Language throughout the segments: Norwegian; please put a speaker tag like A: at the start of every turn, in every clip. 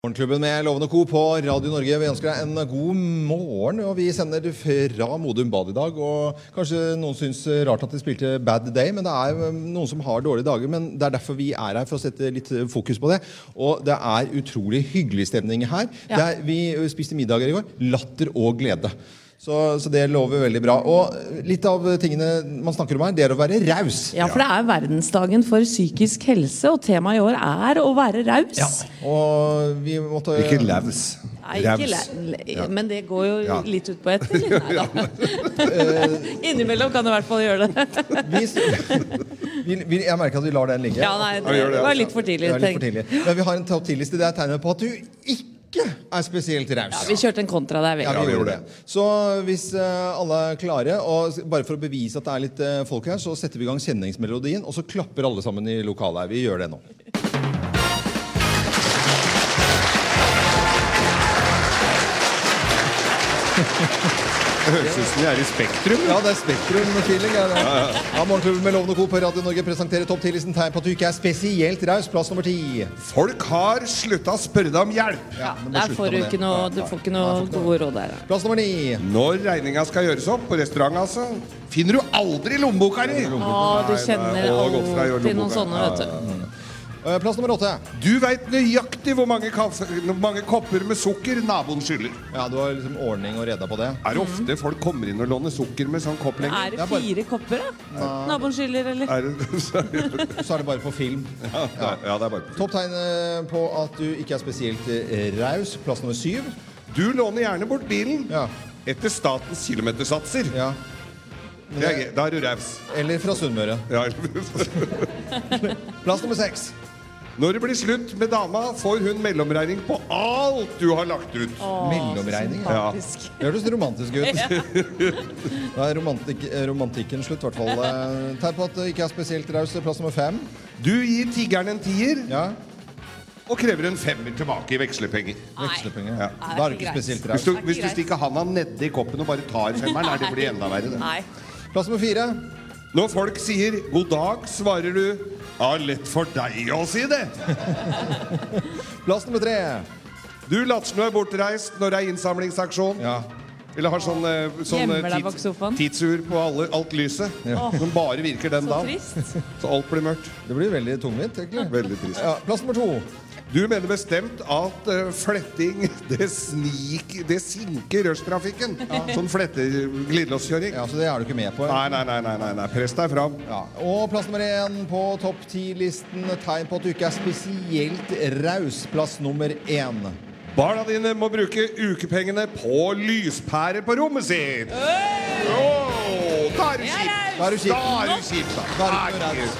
A: Morgenklubben med Lovende Co. på Radio Norge. Vi ønsker deg en god morgen. og Vi sender fra Modum Bad i dag. og Kanskje noen syns rart at de spilte Bad Day, men det er um, noen som har dårlige dager. Men det er derfor vi er her, for å sette litt fokus på det. Og det er utrolig hyggelig stemning her.
B: Ja.
A: Er, vi spiste middager i går. Latter og glede. Så, så det lover veldig bra. Og litt av tingene man snakker om her, det er å være raus.
B: Ja, for det er verdensdagen for psykisk helse, og temaet i år er å være raus.
A: Og vi måtte
C: Ikke laus.
B: Nei, ikke Men det går jo
C: Ja.
B: litt ut på ett. eller? Nei da. Innimellom kan du i hvert fall gjøre det.
A: vi, vi, vi, Jeg merker at vi lar den ligge.
B: Ja, nei, det
C: det,
B: var litt for tidlig.
A: Litt for tidlig. Men vi har en topp 10-liste. Det er tegnet på at du ikke er spesielt raus.
B: Ja, vi kjørte en kontra der, vi.
A: Ja, vi gjorde det. Så hvis eh, alle er klare, og bare for å bevise at det er litt eh, folk her, så setter vi i gang kjenningsmelodien, og så klapper alle sammen i lokalet her. Vi gjør det nå.
C: Det høres ut som vi er i Spektrum.
A: Ja, det er Spektrum-feeling. Ja, ja, ja, Morgenklubben med Lovende Co. på Radio Norge presenterer topp 10-listen tegn på at du ikke er spesielt raus. Plass nummer ti.
C: Folk har slutta å spørre deg om hjelp.
B: Ja, der får du ikke noe, du får ikke noe gode råd der. ja.
A: Plass nummer ni.
C: Når regninga skal gjøres opp på restaurant, altså, finner du aldri lommeboka di.
B: Å, du kjenner alltid noen sånne, vet du.
A: Eh, Plass nummer åtte.
C: Du veit nøyaktig hvor mange, kaffe, mange kopper med sukker naboen skylder.
A: Ja, du har liksom ordning og reda på det.
C: Er det ofte folk kommer inn og låner sukker med sånn kopp lenger?
B: Er
A: Det
B: det
A: er bare-
B: fire kopper, da? Naboen skylder, eller?
C: Er det, så,
A: Så er det bare på film.
C: ja, er- ja, det er bare
A: Topp film. eh, på at du ikke er spesielt eh, raus. Plass nummer syv.
C: Du låner gjerne bort bilen
A: Ja.
C: etter statens kilometersatser.
A: ja.
C: Det. Da er du raus.
A: Eller fra Sunnmøre.
C: Ja.
A: Plass nummer seks.
C: Når det blir slutt med dama, får hun mellomregning på alt du har lagt ut.
A: Mellomregning.
C: Ja.
A: Det hørtes romantisk ut. Da er romantik eh, romantikken slutt, i hvert fall. Eh, Tegn på at du ikke er spesielt raus. Plass nummer fem.
C: Du gir tiggeren en tier
A: Ja.
C: og krever en femmer tilbake i vekslepenger.
A: Vekslepenger.
C: Ja.
A: Da er du ikke
B: greit.
A: spesielt
C: Hvis
A: raus.
C: du,
B: Det er ikke
C: hvis du stikker handa nedi koppen og bare tar femmeren, er det blir enda verre.
A: Plass nummer fire.
C: Når folk sier 'god dag', svarer du 'ja, lett for deg å si det'.
A: Plass nummer tre.
C: Du later som er bortreist når det er innsamlingsaksjon.
A: Ja.
C: Eller har sånn, eh, sånn eh,
B: sofaen.
C: tidsur på alle, alt lyset. Som bare virker den
B: Så
C: dagen.
B: trist.
C: Så alt blir mørkt.
A: Det blir veldig tungvint, egentlig.
C: Veldig trist.
A: Ja, plass nummer to.
C: Du mener bestemt at uh, fletting det, snik, det sinker rushtrafikken. Sånn flette glidelåskjøring.
A: Ja, Så det er du ikke med på.
C: Nei, nei, nei, nei, nei. Press deg fram.
A: Ja. Og plass nummer én på topp ti-listen. Tegn på at du ikke er spesielt raus. Plass nummer én.
C: Barna dine må bruke ukepengene på lyspærer på rommet sitt. Åh, da er du kjip.
A: Da er du kjip.
C: Da er du kjip, da.
A: Da er du ikke
C: raus.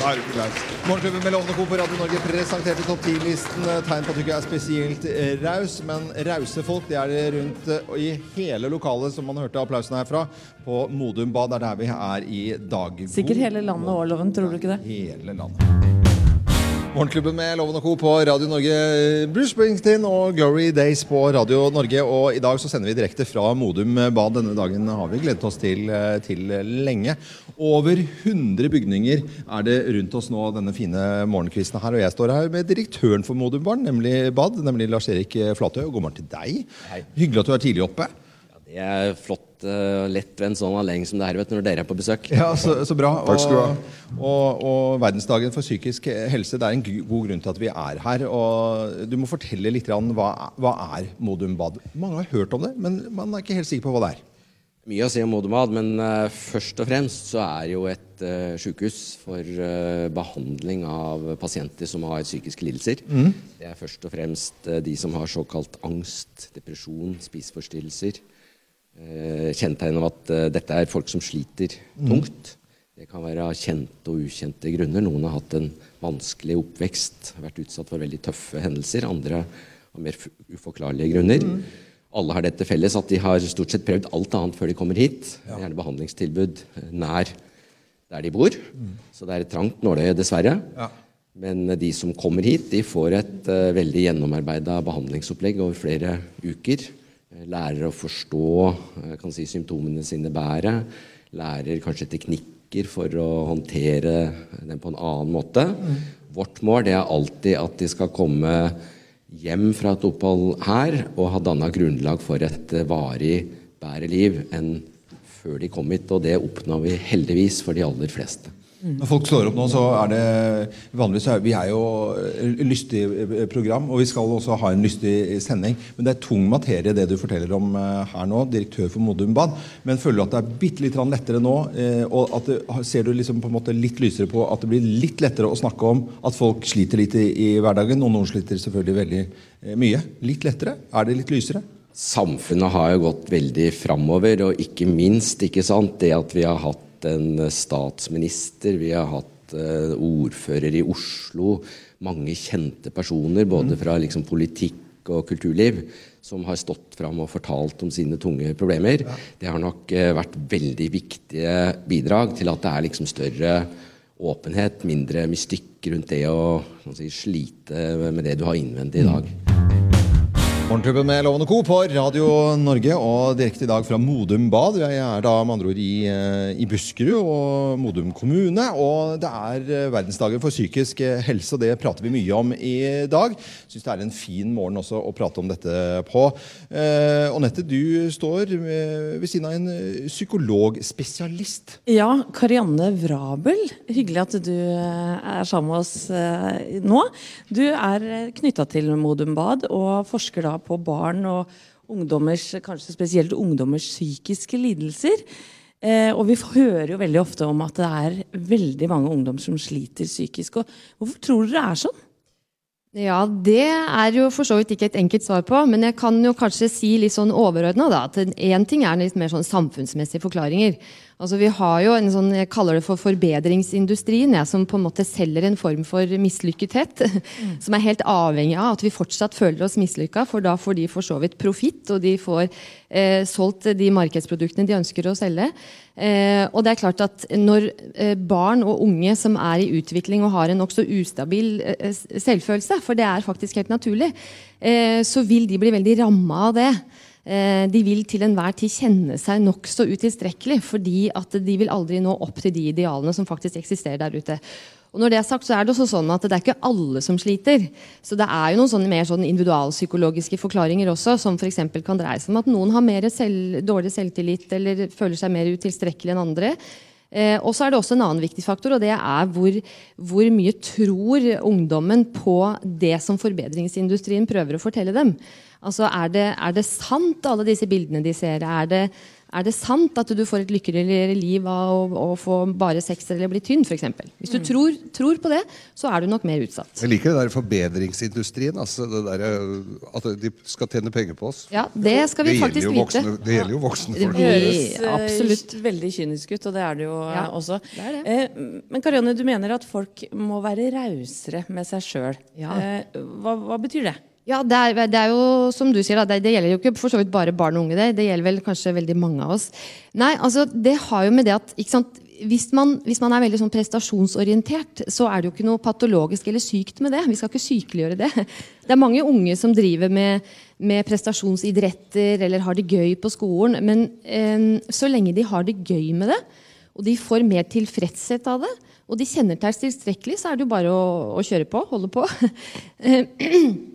C: Da er du ikke raus.
A: Morgenklubben med Lovende Co. på Radio Norge presenterte topp 10-listen. Tegn på at du ikke er spesielt raus, men rause folk det er det rundt eh, i hele lokalet, som man hørte applausen herfra, på Modum Bad. Det er der vi er i dag.
B: Sikkert hele landet òg, loven, tror du ikke det?
A: Hele landet. Morgenklubben med Loven og Co. på Radio Norge. Bruce Springsteen og Glory Days på Radio Norge. Og i dag så sender vi direkte fra Modum Bad. Denne dagen har vi gledet oss til, eh, til lenge. Over 100 bygninger er det rundt oss nå denne fine morgenkvisten her. Og jeg står her med direktøren for Modum Bad, nemlig Bad, nemlig Lars-Erik Flatøy. Og god morgen til deg. Hei. Hyggelig at du er tidlig oppe.
D: Ja, Det er flott og lett ved en sånn anledning som det her, vet du, når dere er på besøk.
A: Ja, så, så bra.
C: Takk skal du ha.
A: Og, og, og verdensdagen for psykisk helse, det er en god grunn til at vi er her. Og du må fortelle litt om hva, hva er Modum Bad? Mange har hørt om det, men man er ikke helt sikker på hva det er.
D: Mye å si om Modumad, men uh, først og fremst så er jo et uh, sykehus for uh, behandling av pasienter som har psykiske lidelser. Det er først og fremst eh, de som har såkalt angst, depresjon, spiseforstyrrelser. Uh, Kjennetegn av at eh, dette er folk som sliter tungt. Det kan være kjente og ukjente grunner. Noen har hatt en vanskelig oppvekst, vært utsatt for veldig tøffe hendelser. Andre av mer uforklarlige grunner. Alle har dette felles at de har stort sett prøvd alt annet før de kommer hit. Gjerne behandlingstilbud eh, nær der de bor. Så det er et trangt nåløye, dessverre. Men eh, de som kommer hit, de får et uh, veldig gjennomarbeida behandlingsopplegg over flere uker. Eh, Lærer å forstå eh, kan si, symptomene sine bedre. Lærer kanskje teknikker for å håndtere dem på en annen måte. Vårt mål det er alltid at de skal komme hjem fra et opphold her og ha danna grunnlag for et eh, varig bedre liv enn før de kom hit. Og det oppnår vi heldigvis for de aller fleste.
A: Når folk slår opp nå, så er det vanligvis Vi er jo lystig eh, program, og vi skal også ha en lystig sending. Men det er tung materie, det du forteller om eh, her nå, direktør for Modum Bad. Men føler du at det er bitte litt lettere nå? Eh, og at det, ser du liksom på en måte litt lysere på at det blir litt lettere å snakke om at folk sliter litt i, i hverdagen? Og noen sliter selvfølgelig veldig mye. Litt lettere? Er det litt lysere?
D: Samfunnet har jo gått veldig framover, og ikke minst ikke sant, det at vi har hatt en statsminister, vi har hatt uh, ordfører i Oslo, mange kjente personer både fra liksom, politikk og kulturliv som har stått fram og fortalt om sine tunge problemer. Det har nok uh, vært veldig viktige bidrag til at det er liksom større åpenhet, mindre mystikk rundt det å si, slite med det du har innvendig i dag.
A: Morgenklubben med Lovende Co. på Radio Norge og direkte i dag fra Modum Bad. Jeg er da med andre ord i, eh, i Buskerud og Modum kommune. Og det er eh, verdensdagen for psykisk eh, helse, og det prater vi mye om i dag. Syns det er en fin morgen også å prate om dette på. Eh, Onette, du står ved siden av en psykologspesialist.
B: Ja, Karianne Vrabel. Hyggelig at du er sammen med oss nå. Du er knytta til Modum Bad og forsker da på barn og ungdommers, kanskje spesielt ungdommers psykiske lidelser. Eh, og vi hører jo veldig ofte om at det er veldig mange ungdom som sliter psykisk. Og hvorfor tror dere det er sånn?
E: Ja, Det er jo for så vidt ikke et enkelt svar på, men jeg kan jo kanskje si litt sånn overordna at én ting er litt mer sånn samfunnsmessige forklaringer. Altså Vi har jo en sånn, jeg kaller det for forbedringsindustrien, jeg, som på en måte selger en form for mislykkethet. Mm. Som er helt avhengig av at vi fortsatt føler oss mislykka, for da får de for så vidt profitt, og de får eh, solgt de markedsproduktene de ønsker å selge. Eh, og det er klart at når eh, barn og unge som er i utvikling og har en nokså ustabil eh, selvfølelse, for det er faktisk helt naturlig, eh, så vil de bli veldig ramma av det. Eh, de vil til enhver tid kjenne seg nokså utilstrekkelig, fordi at de vil aldri nå opp til de idealene som faktisk eksisterer der ute. Og når det er sagt, så er det også sånn at det er ikke alle som sliter. Så det er jo noen sånne mer sånn individualpsykologiske forklaringer også, som f.eks. kan dreie seg om at noen har mer selv, dårlig selvtillit eller føler seg mer utilstrekkelig enn andre. Eh, og så er det også en annen viktig faktor, og det er hvor, hvor mye tror ungdommen på det som forbedringsindustrien prøver å fortelle dem. Altså, er det, er det sant, alle disse bildene de ser? Er det, er det sant at du får et lykkeligere liv av å, å få bare sex eller bli tynn? For eksempel? Hvis du mm. tror, tror, på det, så er du nok mer utsatt.
C: Jeg liker det der forbedringsindustrien. Altså det der, at de skal tjene penger på oss.
E: Ja, Det skal vi
C: det
E: faktisk
C: voksne, vite. Det gjelder jo voksne folk.
B: Det høres uh, veldig kynisk ut, og det er det jo ja, også. Det er det. Eh, men Karianne, du mener at folk må være rausere med seg sjøl. Ja. Eh, hva, hva betyr det?
E: Ja, det er, det er, jo som du sier, det, det, gjelder jo ikke for så vidt bare barn og unge. Det, det gjelder vel kanskje veldig mange av oss. Nei, altså det har jo med det at sant, hvis, man, hvis, man, er veldig sånn prestasjonsorientert, så er det jo ikke noe patologisk eller sykt med det. Vi skal ikke sykeliggjøre det. Det er mange unge som driver med, med prestasjonsidretter eller har det gøy på skolen. Men eh, så lenge de har det gøy med det, og de får mer tilfredshet av det, og de kjenner seg tilstrekkelig, så er det jo bare å, å kjøre på. Holde på.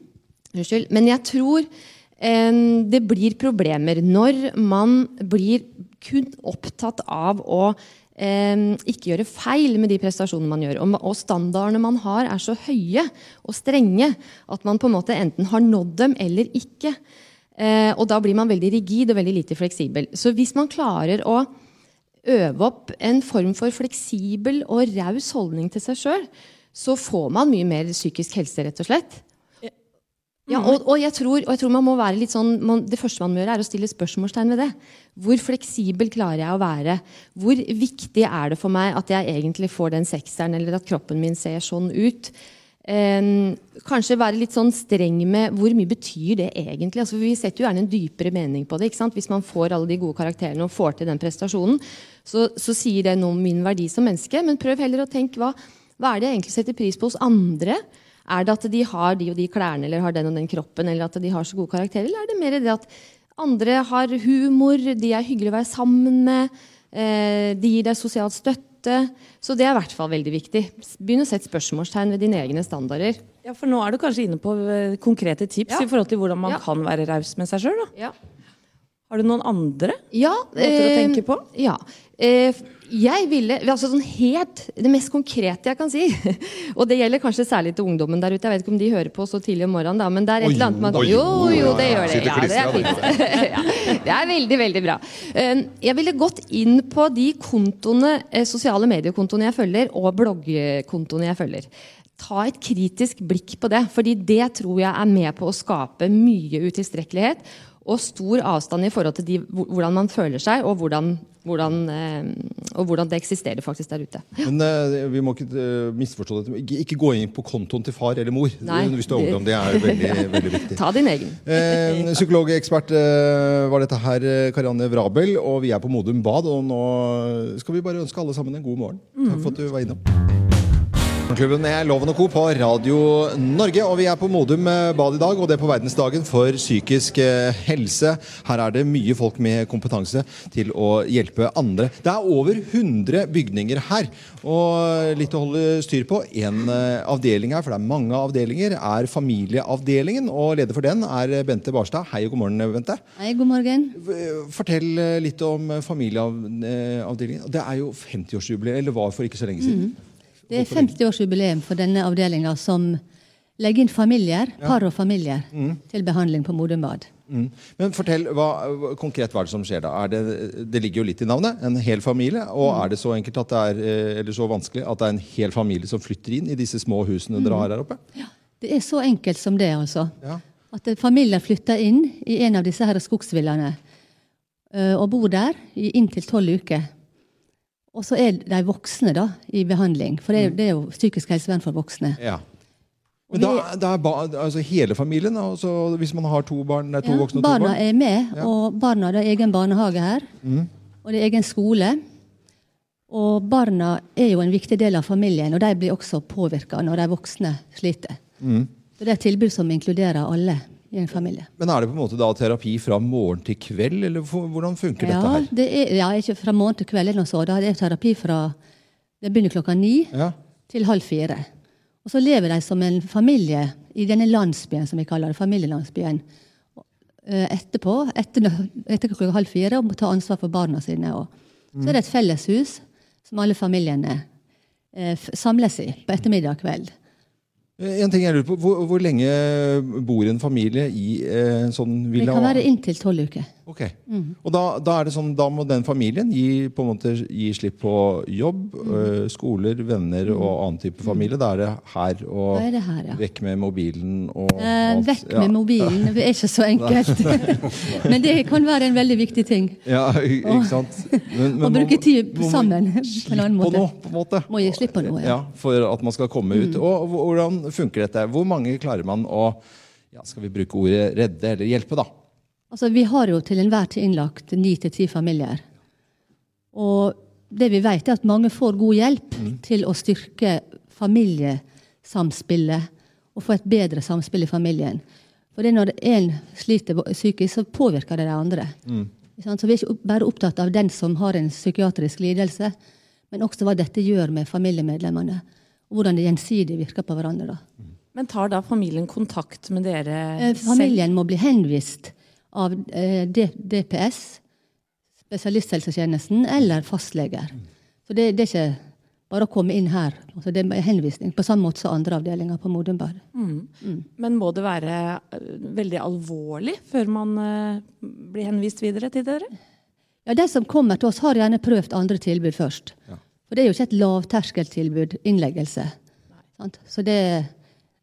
E: Unnskyld. Men jeg tror eh, det blir problemer når man blir kun opptatt av å eh, ikke gjøre feil med de prestasjonene man gjør. Og, standardene man har, er så høye og strenge at man på en måte enten har nådd dem eller ikke. Eh, og da blir man veldig rigid og veldig lite fleksibel. Så hvis man klarer å øve opp en form for fleksibel og raus holdning til seg sjøl, så får man mye mer psykisk helse, rett og slett. Ja, og, og, jeg tror, og, jeg tror, man må være litt sånn, man, Det første man må gjøre, er å stille spørsmålstegn ved det. Hvor fleksibel klarer jeg å være? Hvor viktig er det for meg at jeg egentlig får den sekseren, eller at kroppen min ser sånn ut? Eh, kanskje være litt sånn streng med hvor mye betyr det egentlig? Altså, vi setter jo gjerne en dypere mening på det. ikke sant? Hvis man får alle de gode karakterene og får til den prestasjonen, så, så sier det noe om min verdi som menneske. Men prøv heller å tenke hva, hva er det jeg egentlig setter pris på hos andre? Er det at de har de og de klærne eller har den og den kroppen, eller at de har så gode karakterer? Eller er det mer det at andre har humor, de er hyggelige å være sammen med, eh, de gir deg sosial støtte? Så det er i hvert fall veldig viktig. Begynn å sette spørsmålstegn ved dine egne standarder.
B: Ja, For nå er du kanskje inne på eh, konkrete tips
E: Ja.
B: i forhold til hvordan man
E: Ja.
B: kan være raus med seg sjøl.
E: Ja.
B: Har du noen andre
E: Ja,
B: måter å
E: eh,
B: tenke på?
E: Ja. Eh, jeg ville altså sånn helt, Det mest konkrete jeg kan si, og det gjelder kanskje særlig til ungdommen der ute, jeg vet ikke om de hører på så tidlig om morgenen, da, men det er et eller annet med at Jo, jo, det gjør det. Ja, det er fint. ja, det er veldig, veldig bra. Eh, Jeg ville gått inn på de kontoene, eh, sosiale mediekontoene jeg følger, og bloggkontoene jeg følger. Ta et kritisk blikk på det, fordi det tror jeg er med på å skape mye utilstrekkelighet og stor avstand i forhold til de, hvordan man føler seg, og hvordan, hvordan, eh, og hvordan det eksisterer faktisk der ute.
A: Men eh, vi må ikke eh, misforstå dette. Ikke, ikke gå inn på kontoen til far eller mor
E: Nei,
A: hvis du er ungdom. Det er veldig, veldig viktig.
E: Ta din egen.
A: Eh, psykologekspert var dette her, Karianne Vrabel, og vi er på Modum Bad. Og nå skal vi bare ønske alle sammen en god morgen. Takk for at du var innom. Morgenklubben er Loven og Co. på Radio Norge. Og vi er på Modum eh, Bad i dag, og det er på verdensdagen for psykisk eh, helse. Her er det mye folk med kompetanse til å hjelpe andre. Det er over 100 bygninger her, og litt å holde styr på. En eh, avdeling her, for det er mange avdelinger, er familieavdelingen. Og leder for den er Bente Barstad. Hei og god morgen, Bente.
F: Hei, god morgen.
A: Fortell litt om familieavdelingen. Det er jo 50-årsjubileum, eller var for ikke så lenge siden.
F: Det er 50-årsjubileum for denne avdelinga som legger inn familier, par og familier til behandling på Modum Bad.
A: Mm. Men fortell, hva, konkret hva er det som skjer da? Er det, det ligger jo litt i navnet, en hel familie. Og er det så enkelt at det er, eh, eller så vanskelig at det er en hel familie som flytter inn i disse små husene dere har her oppe?
F: Ja, Det er så enkelt som det, altså.
A: Ja.
F: At familier flytter inn i en av disse her skogsvillaene eh, og bor der i inntil tolv uker. Og så er de voksne da, i behandling, for det er, det er jo psykisk helsevern for voksne.
A: ja. Men da, da er ba, altså hele familien, altså hvis man har to barn, to
F: Ja,
A: voksne og to barn?
F: barna er med,
A: Ja.
F: og barna er egen barnehage her. Og det er egen skole. Og barna er jo en viktig del av familien, og de blir også påvirka når de voksne sliter. Så det er et tilbud som inkluderer alle i en familie.
A: Men er det på en måte da terapi fra morgen til kveld, eller hvordan funker
F: Ja,
A: dette her?
F: det er, ja, ikke fra morgen til kveld, eller noe sånt. Da er det terapi fra Det begynner klokka ni
A: Ja.
F: til halv fire. Og så lever de som en familie i denne landsbyen, som vi kaller det, familielandsbyen. Eh, Etterpå, etter, etter klokka halv fire, og må ta ansvar for barna sine. Og så er det et felleshus som alle familiene eh, samles i på ettermiddag og kveld.
A: Eh, En ting jeg lurer på, hvor, hvor lenge bor en familie i eh, en sånn
F: Det kan være inntil tolv uker.
A: Ok. Og da, da er det sånn, da må den familien gi, på en måte, gi slipp på jobb, øh, skoler, venner og annen type familie. Da er det her og
F: Da det her, ja.
A: vekk med mobilen og
F: Eh, vekk
A: Ja.
F: med mobilen. Det er ikke så enkelt. Men det kan være en veldig viktig ting.
A: Ja, ikke sant? Men,
F: Å bruke tid
A: må-
F: sammen på en annen
A: På
F: måte.
A: noe, på en måte.
F: Må gi slipp på noe, ja. Mm.
A: Ja, For at man skal komme ut. Og hvordan funker dette? Hvor mange klarer man å ja, skal vi bruke ordet redde eller hjelpe, da?
F: Altså, vi har jo til enhver tid innlagt ni til ti familier. Og det vi vet, er at mange får god hjelp til å styrke familiesamspillet og få et bedre samspill i familien. For det er når én sliter psykisk, så påvirker det de andre. Mm. Så vi er ikke bare opptatt av den som har en psykiatrisk lidelse, men også hva dette gjør med familiemedlemmene. Og hvordan det gjensidig virker på hverandre. da.
B: Men tar da familien kontakt med dere
F: selv? Familien må bli henvist av eh, DPS, spesialisthelsetjenesten, eller fastleger. Så det, det er ikke bare å komme inn her. Altså det er henvisning, på samme måte som andre avdelinger på Modum Mm.
B: Mm. Men må det være øh, veldig alvorlig før man øh, blir henvist videre til dere?
F: Ja, De som kommer til oss, har gjerne prøvd andre tilbud først. For det er jo ikke et lavterskeltilbud, innleggelse. Sant? Så det,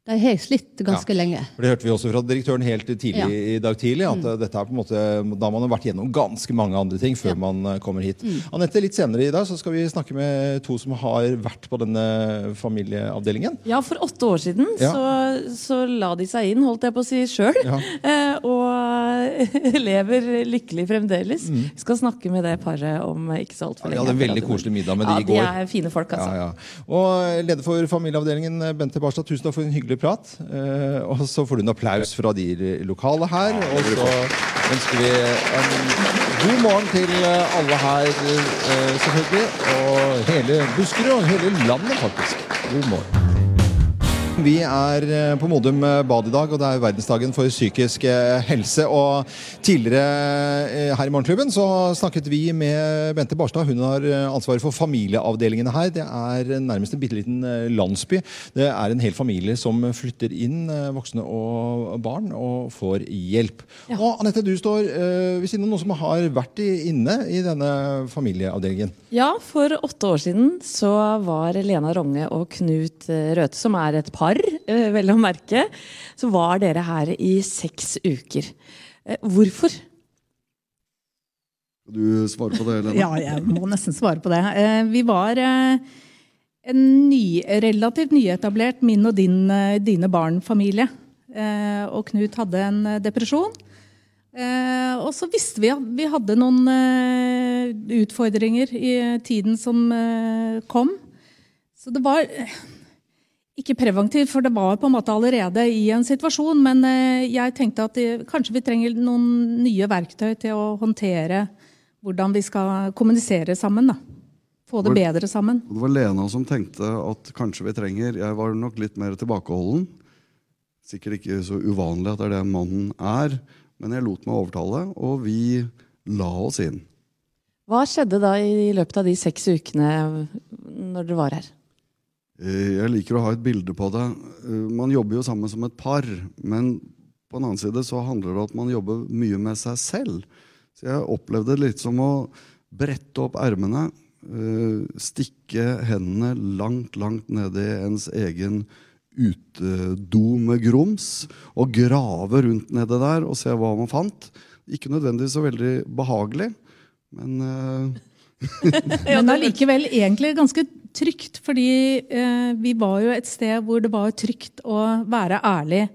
F: de har slitt ganske lenge.
A: For Det hørte vi også fra direktøren helt tidlig
F: Ja.
A: i dag tidlig. at mm. dette er på en måte, Da man har vært gjennom ganske mange andre ting før man eh, kommer hit. Anette, litt senere i dag så skal vi snakke med to som har vært på denne familieavdelingen.
B: Ja, for åtte år siden
A: Ja.
B: så, så la de seg inn, holdt jeg på å si sjøl.
A: Ja.
B: Eh, og lever lykkelig fremdeles. Vi skal snakke med det paret om ikke så altfor
A: Vi
B: lenge.
A: hadde en veldig koselig middag med de i går.
B: Ja, De er fine folk, altså.
A: Ja, ja. Og leder for familieavdelingen, Bente Barstad, tusen takk for en hyggelig prat. Eh, og så får du en applaus fra de lokale her. Og så ønsker vi en god morgen til eh, alle her, eh, selvfølgelig. Og hele Buskerud og hele landet, faktisk. God morgen. Vi er eh, på Modum eh, bad i dag, og det er verdensdagen for psykisk eh, helse. Og tidligere her i Morgenklubben så snakket vi med Bente Barstad. Hun har ansvaret for familieavdelingene her. Det er nærmest en bitte liten landsby. Det er en hel familie som flytter inn, voksne og barn, og får hjelp. Og Anette, du står ved siden av noen som har vært inne i denne familieavdelingen.
B: Ja, for åtte år siden så var Lena Ronge og Knut Røthe, som er et par, eh, vel å merke, så var dere her i seks uker. Eh, Hvorfor?
G: Skal du svare på det, Helene?
H: Ja, jeg må nesten svare på det. Eh, Vi var en ny, relativt nyetablert min og din, dine barn-familie. Eh, Og Knut hadde en depresjon. Eh, Og så visste vi at vi hadde noen eh, utfordringer i tiden som eh, kom. Så det var ikke preventivt, for det var på en måte allerede i en situasjon. Men eh, jeg tenkte at kanskje vi trenger noen nye verktøy til å håndtere hvordan vi skal kommunisere sammen. da. Få det bedre sammen.
G: Det var Lena som tenkte at kanskje vi trenger Jeg var nok litt mer tilbakeholden. Sikkert ikke så uvanlig at det er det mannen er. Men jeg lot meg overtale, og vi la oss inn.
B: Hva skjedde da i løpet av de seks ukene når dere var her?
G: Eh, Jeg liker å ha et bilde på det. Eh, Man jobber jo sammen som et par, men på en annen side så handler det om at man jobber mye med seg selv. Så jeg opplevde det litt som å brette opp ermene, eh, stikke hendene langt, langt nede i ens egen utedo med grums, og grave rundt nede der og se hva man fant. Ikke nødvendigvis så veldig behagelig, men
H: Men allikevel egentlig ganske trygt, fordi eh, vi var jo et sted hvor det var trygt å være ærlig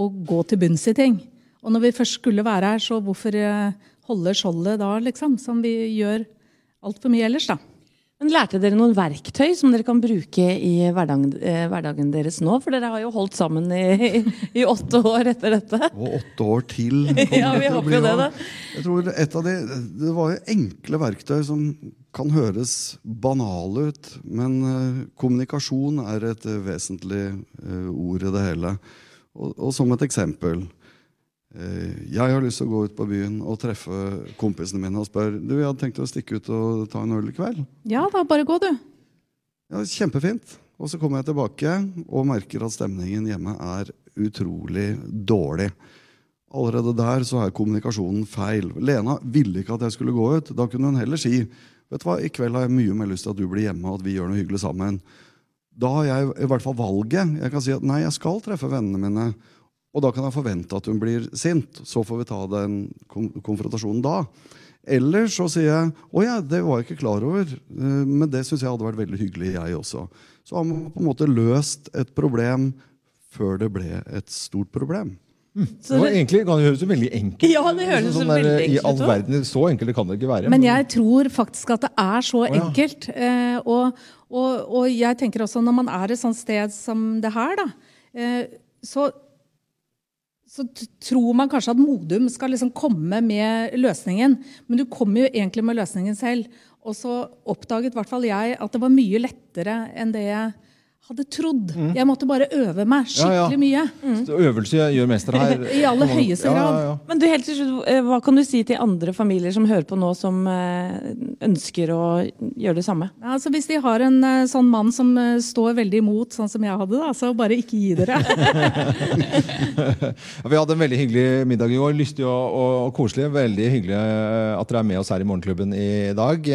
H: og gå til bunns i ting. Og når vi først skulle være her, så hvorfor eh, holde skjoldet da, liksom? Som vi gjør altfor mye ellers, da.
B: Men Lærte dere noen verktøy som dere kan bruke i hverdagen, eh, hverdagen deres nå? For dere har jo holdt sammen i, i åtte år etter dette.
G: Og åtte år til.
B: Ja, vi håper jo det, da.
G: Jeg tror et av de, Det var jo enkle verktøy som kan høres banale ut, men eh, kommunikasjon er et eh, vesentlig eh, ord i det hele. Og, og som et eksempel Jeg har lyst til å gå ut på byen og treffe kompisene mine og spørre du, jeg hadde tenkt å stikke ut og ta en øl i kveld.
H: Ja da, bare gå, du.
G: Ja, Kjempefint. Og så kommer jeg tilbake og merker at stemningen hjemme er utrolig dårlig. Allerede der så er kommunikasjonen feil. Lena ville ikke at jeg skulle gå ut. Da kunne hun heller si vet du hva, i kveld har jeg mye mer lyst til at du blir hjemme og at vi gjør noe hyggelig sammen. Da har jeg i hvert fall valget. Jeg kan si at nei, jeg skal treffe vennene mine. Og da kan jeg forvente at hun blir sint. Så får vi ta den konfrontasjonen da. Eller så sier jeg å ja, det var jeg ikke klar over, eh, men det syns jeg hadde vært veldig hyggelig, jeg også. Så har man på en måte løst et problem før det ble et stort problem.
A: Det var egentlig, det høres jo veldig enkelt
B: Ja, det høres
A: sånn
B: veldig
A: der, I
B: enkelt
A: all
B: ut,
A: verden, Så enkelt kan det ikke være.
H: Men jeg tror faktisk at det er så
A: å,
H: enkelt. Ja. og, og, og jeg tenker også når man er et sånt sted som det her, da, eh, så, så tror man kanskje at Modum skal liksom komme med løsningen. Men du kommer jo egentlig med løsningen selv. Og så oppdaget i hvert fall jeg at det var mye lettere enn det jeg hadde trodd. Jeg måtte bare øve meg
A: Mm. Ja, ja.
H: skikkelig mye.
A: Mm. Øvelse gjør mester her.
H: I aller høyeste
A: Ja, ja,
H: grad.
A: ja.
B: Men du, helt til slutt, eh, Hva kan du si til andre familier som hører på nå, som eh, ønsker å gjøre det samme?
H: Ja, altså Hvis de har en eh, sånn mann som står veldig imot, sånn som jeg hadde, da, så bare ikke gi dere.
A: Ja, Vi hadde en veldig hyggelig middag i går. Lystig og, og, og koselig. Veldig hyggelig at dere er med oss her i Morgenklubben i dag.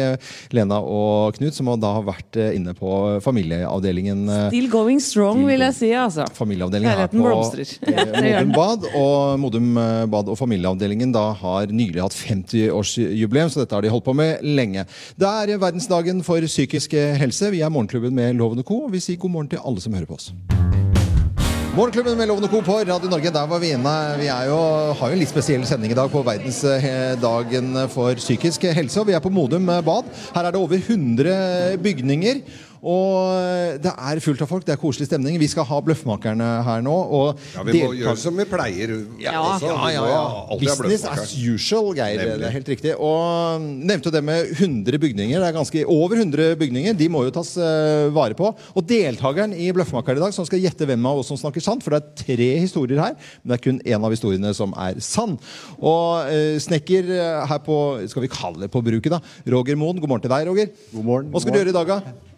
A: Lena og Knut, som da har vært inne på familieavdelingen. Eh,
B: Still going strong, vil jeg si. altså.
A: Familieavdelingen her på
B: blomstrer.
A: Eh, Modum. Bad. Og Modum eh, Bad og familieavdelingen da har nylig hatt 50-årsjubileum, så dette har de holdt på med lenge. Det er verdensdagen for psykisk helse. Vi er Morgenklubben med Loven og Co. og Vi sier god morgen til alle som hører på oss. Morgenklubben med Loven og Co. på Radio Norge. Der var vi inne. Vi er jo, har jo en litt spesiell sending i dag på verdensdagen for psykisk helse. Og vi er på Modum Bad. Her er det over 100 bygninger. Og eh, det er fullt av folk, det er koselig stemning. Vi skal ha Bløffmakerne her nå. Og
C: Ja, Vi må gjøre som vi pleier.
A: ja,
C: også.
A: ja, ja, ja. Business as usual, Geir.
C: Nemlig.
A: Det er helt riktig. Og mm, nevnte det med 100 bygninger. Det er ganske over 100 bygninger. De må jo tas uh, vare på. Og deltakeren i Bløffmakeren i dag, som skal gjette hvem av oss som snakker sant, for det er tre historier her, men det er kun én av historiene som er sann. Og uh, snekker eh, her på Skal vi kalle det på bruket, da? Roger Moen, god morgen til deg, Roger.
I: God morgen.
A: Hva skal du gjøre i dag, da?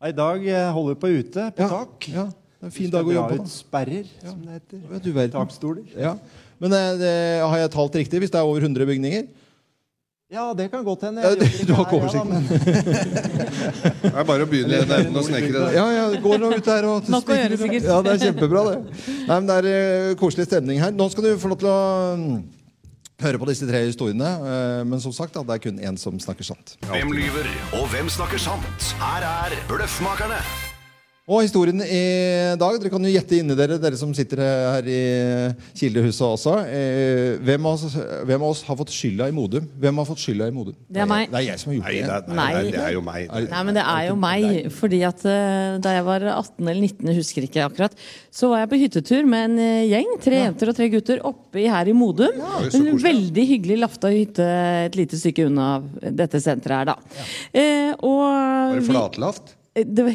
I: I dag eh, holder vi på ute, på tak.
A: Ja, det er en fin dag å jobbe på. da.
I: sperrer, som det heter.
A: Ja, du verden.
I: Takstoler.
A: Ja. Men eh, det, har jeg talt riktig hvis det er over 100 bygninger?
I: Ja, det kan godt hende.
A: Ja,
I: Jeg
A: du-
I: ikke
A: du har ikke
I: ja, da,
C: Det er bare å begynne i den enden og snekre.
A: Ja, ja, går nå ut der og
B: Nok å gjøre, sikkert.
A: Ja, det er kjempebra, det. Nei, men Det er eh, koselig stemning her. Nå skal du få lov til å mm, høre på disse tre historiene. eh, men som sagt, det er kun én som snakker sant.
J: Hvem lyver, og hvem snakker sant? Her er Bløffmakerne.
A: Og historien i dag Dere kan jo gjette inni dere, dere som sitter her i Kildehuset også. Eh, hvem, av oss, hvem av oss har fått skylda i Modum? Hvem har fått skylda i Modum?
B: Det er meg.
A: Det er jeg som har gjort
C: Nei,
A: det.
C: det nei,
B: Nei.
C: nei, det er jo meg.
B: Nei, men det er jo meg. Fordi at eh, da jeg var 18 eller 19, jeg husker ikke akkurat, så var jeg på hyttetur med en eh, gjeng, tre jenter og tre gutter, oppe her i Modum.
C: Ja,
B: en veldig hyggelig lafta hytte et lite stykke unna dette senteret her, da. Eh, og
C: Var det
B: vi-
C: flatlaft?
B: Det var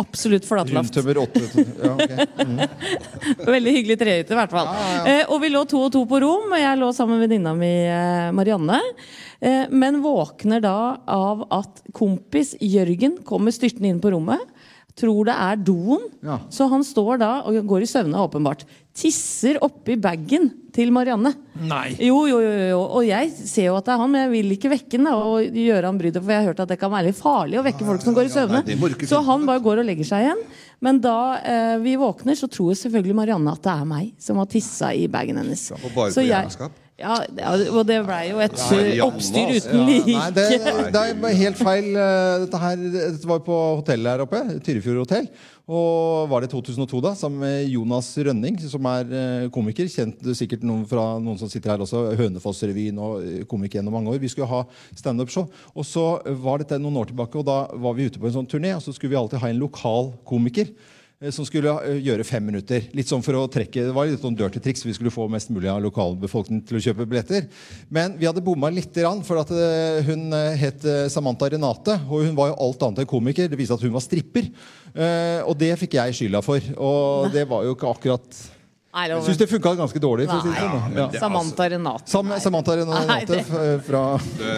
B: absolutt flatlaft.
A: Rundtømmer 8. ja, ok.
B: Veldig hyggelig trehytte, i hvert fall. Eh, og vi lå to og to på rom. Jeg lå sammen med venninna mi eh, Marianne. Eh, men våkner da av at kompis Jørgen kommer styrtende inn på rommet. Tror det er doen.
A: Ja.
B: Så han står da og går i søvne, åpenbart. Tisser oppi bagen til Marianne.
A: Nei.
B: Jo, jo, jo, jo. Og jeg ser jo at det er han, men jeg vil ikke vekke han og gjøre han bryddet. For jeg har hørt at det kan være litt farlig å vekke folk som går i søvne.
C: nei,
B: Så han bare går og legger seg igjen. Men da eh, vi våkner, så tror selvfølgelig Marianne at det er meg som har tissa i bagen hennes.
C: Og bare
B: Så
C: på
B: jeg-? Ja, ja, og det blei jo et oppstyr
C: altså.
B: uten like.
A: Nei, det, det er helt feil. eh, Dette, her, dette var på hotellet her oppe. Tyrifjord hotell. Og var det 2002, da, sammen med Jonas Rønning, som er eh, komiker. Kjent sikkert noen fra noen som sitter her også. Hønefoss-revyen og eh, komiker gjennom mange år. Vi skulle ha standup-show. Og så var dette noen år tilbake, og da var vi ute på en sånn turné, og så skulle vi alltid ha en lokal komiker. Eh, Som skulle eh, gjøre fem minutter. Litt sånn for å trekke, Det var litt sånn dirty triks. Vi skulle få mest mulig av lokalbefolkningen til å kjøpe billetter. Men vi hadde bomma litt, grann, for at eh, hun het Samantha Renate. Og hun var jo alt annet enn komiker. Det viste at hun var stripper. Og det fikk jeg skylda for. Og det var jo ikke akkurat Jeg syns det funka ganske dårlig. For å si det sånn. Ja.
B: Samantha Renate.
A: Sam Samantha
B: Nei,
A: Renate
B: det-
A: fra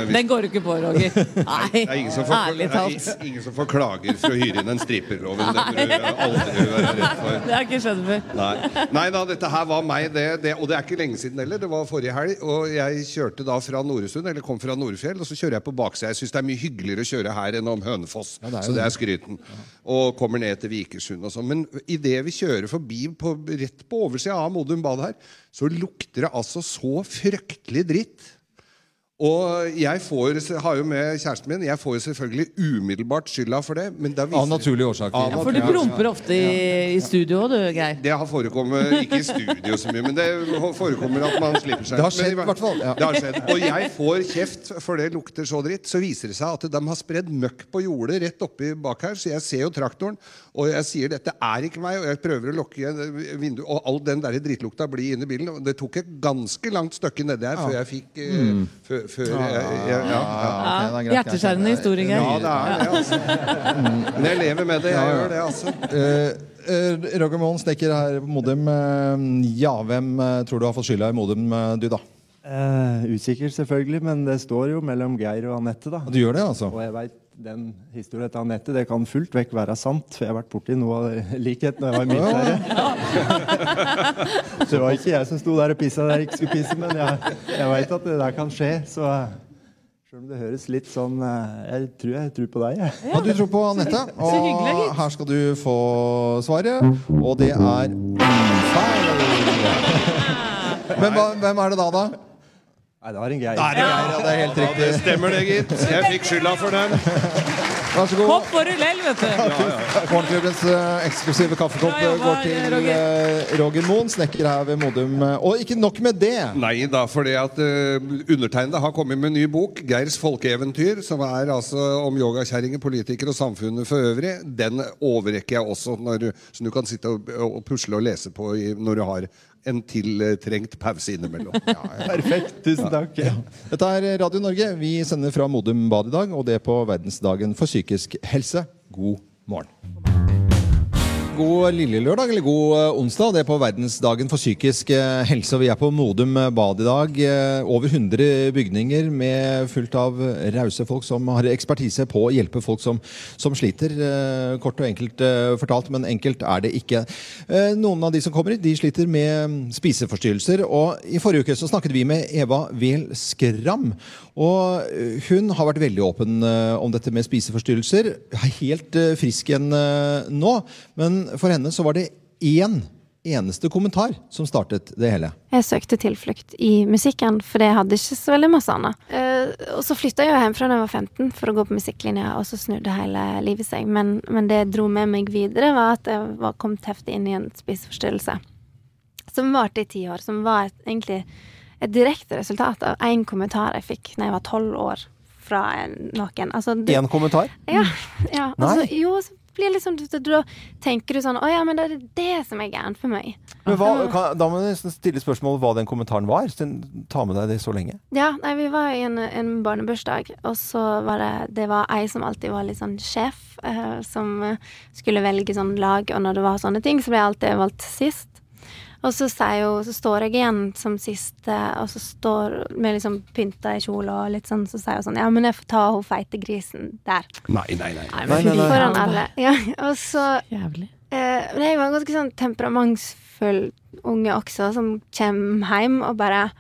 B: Den går du ikke på, Roger. Nei,
C: Det er ingen som
B: ærlig
C: det er ingen som får klager for å hyre inn en stripperloven. Det burde du aldri være redd for.
B: Det har jeg ikke skjønt før.
C: Nei. Nei da, dette her var meg, det, det, og det er ikke lenge siden heller. Det var forrige helg. Og jeg kjørte da fra Noresund, eller kom fra Nordfjell, og så kjører jeg på baksida. Jeg syns det er mye hyggeligere å kjøre her enn om Hønefoss.
A: det er
C: så det
A: det.
C: er skryten. Og kommer ned til Vikersund og sånn. Men idet vi kjører forbi på, rett på oversida av Modum Bad her, så lukter det altså så fryktelig dritt. Og jeg får, har jo med kjæresten min Jeg får jo selvfølgelig umiddelbart skylda for det. Men da viser
A: Av naturlige årsaker.
C: Av
B: Ja, for du promper ofte i, i studio du, Geir.
C: det har forekommet, ikke i studio så mye, men det forekommer at man slipper seg.
A: Det har skjedd,
C: Men
A: i hvert fall, ja.
C: Det har skjedd. Og jeg får kjeft for det lukter så dritt. Så viser det seg at de har spredd møkk på jordet rett oppi bak her, så jeg ser jo traktoren. Og jeg sier dette er ikke meg, og jeg prøver å lukke igjen vinduet, og all den der drittlukta blir inne i bilen. Og det tok et ganske langt stykke nedi her før jeg fikk mm. før, før jeg, jeg, ja, ja.
A: Ja, ok, det er
B: Hjerteskjærende historie, Geir.
C: ja, det er det, altså. Men jeg lever med det. Jeg gjør det, altså.
A: Eh, eh, Roger Moen, snekker her på Modum. Eh, ja, hvem eh, tror du har fått skylda i Modum, eh, du, da?
I: Eh, usikker, selvfølgelig, men det står jo mellom Geir og Anette, da.
A: Du gjør det, altså?
I: Og jeg vet, den historien til Anette det kan fullt vekk være sant, for jeg har vært borti noe av likhet når jeg var i militæret. Så det var ikke jeg som sto der og pissa der jeg ikke skulle pisse, men jeg, jeg veit at det der kan skje. Så sjøl om det høres litt sånn eh, Jeg tror jeg tror på deg, jeg.
A: Ja, du tror på Anette. Og her skal du få svaret, og det er feil. Men hva, hvem er det da, da?
I: Nei, det var en Geir.
A: Det er Geir, ja, det er helt
C: Ja, det stemmer det, gitt. Jeg fikk skylda for den.
A: Vær så god.
B: Hopp og rullell, vet du.
A: Morgenklubbens eh, eksklusive kaffekopp går til
B: Roger.
A: eh, Roger Moen, snekker her ved Modum. Og ikke nok med det.
C: Nei da, fordi at uh, undertegnede har kommet med en ny bok, 'Geirs folkeeventyr', som er altså om yogakjerringer, politikere og samfunnet for øvrig. Den overrekker jeg også, når så du kan sitte og, og pusle og lese på i, når du har en tiltrengt pause innimellom.
I: Perfekt. Tusen takk.
A: Dette er Radio Norge. Vi sender fra Modum Bad i dag, og det på verdensdagen for psykisk helse. God morgen. God lille lørdag, eller god eh, onsdag. Det er på verdensdagen for psykisk eh, helse. Vi er på Modum Bad i dag. Eh, Over 100 bygninger med fullt av rause folk som har ekspertise på å hjelpe folk som, som sliter. Eh, Kort og enkelt eh, fortalt, men enkelt er det ikke. Eh, Noen av de som kommer hit, de sliter med spiseforstyrrelser. Og I forrige uke så snakket vi med Eva Wehl Skram. Og eh, hun har vært veldig åpen eh, om dette med spiseforstyrrelser. Er helt eh, frisk igjen eh, nå. Men for henne så var det én eneste kommentar som startet det hele.
K: Jeg søkte tilflukt i musikken, for jeg hadde ikke så veldig masse annet. Uh, og så flytta jeg jo fra da jeg var 15 for å gå på musikklinja, og så snudde hele livet seg. Men, men det jeg dro med meg videre, var at jeg var kommet heftig inn i en spiseforstyrrelse. Som varte i ti år. Som var et, egentlig et direkte resultat av én kommentar jeg fikk da jeg var tolv år fra en- noen. Altså, det-
I: Én kommentar?
K: ja. ja. Altså, jo, så blir liksom Da tenker du sånn Å ja, men det er det som er gærent for meg.
I: Men hva, kan, da må du nesten stille spørsmål hva den kommentaren var. Ta med deg det så lenge.
K: Ja, nei, vi var i en, en barnebursdag, og så var det Det var ei som alltid var litt sånn sjef, eh, som skulle velge sånn lag, og når det var sånne ting, så ble jeg alltid valgt sist. Og så, hun, så står jeg igjen som siste, og så står med liksom pynta i kjole og litt sånn, så sier hun sånn Ja, men jeg får ta hun feite grisen der.
C: Nei, nei, nei.
B: Nei,
I: Nei, nei, nei.
K: Foran alle. Ja, og så
B: Jævlig.
K: Eh, men jeg var en ganske sånn temperamentsfull unge også, som kommer hjem og bare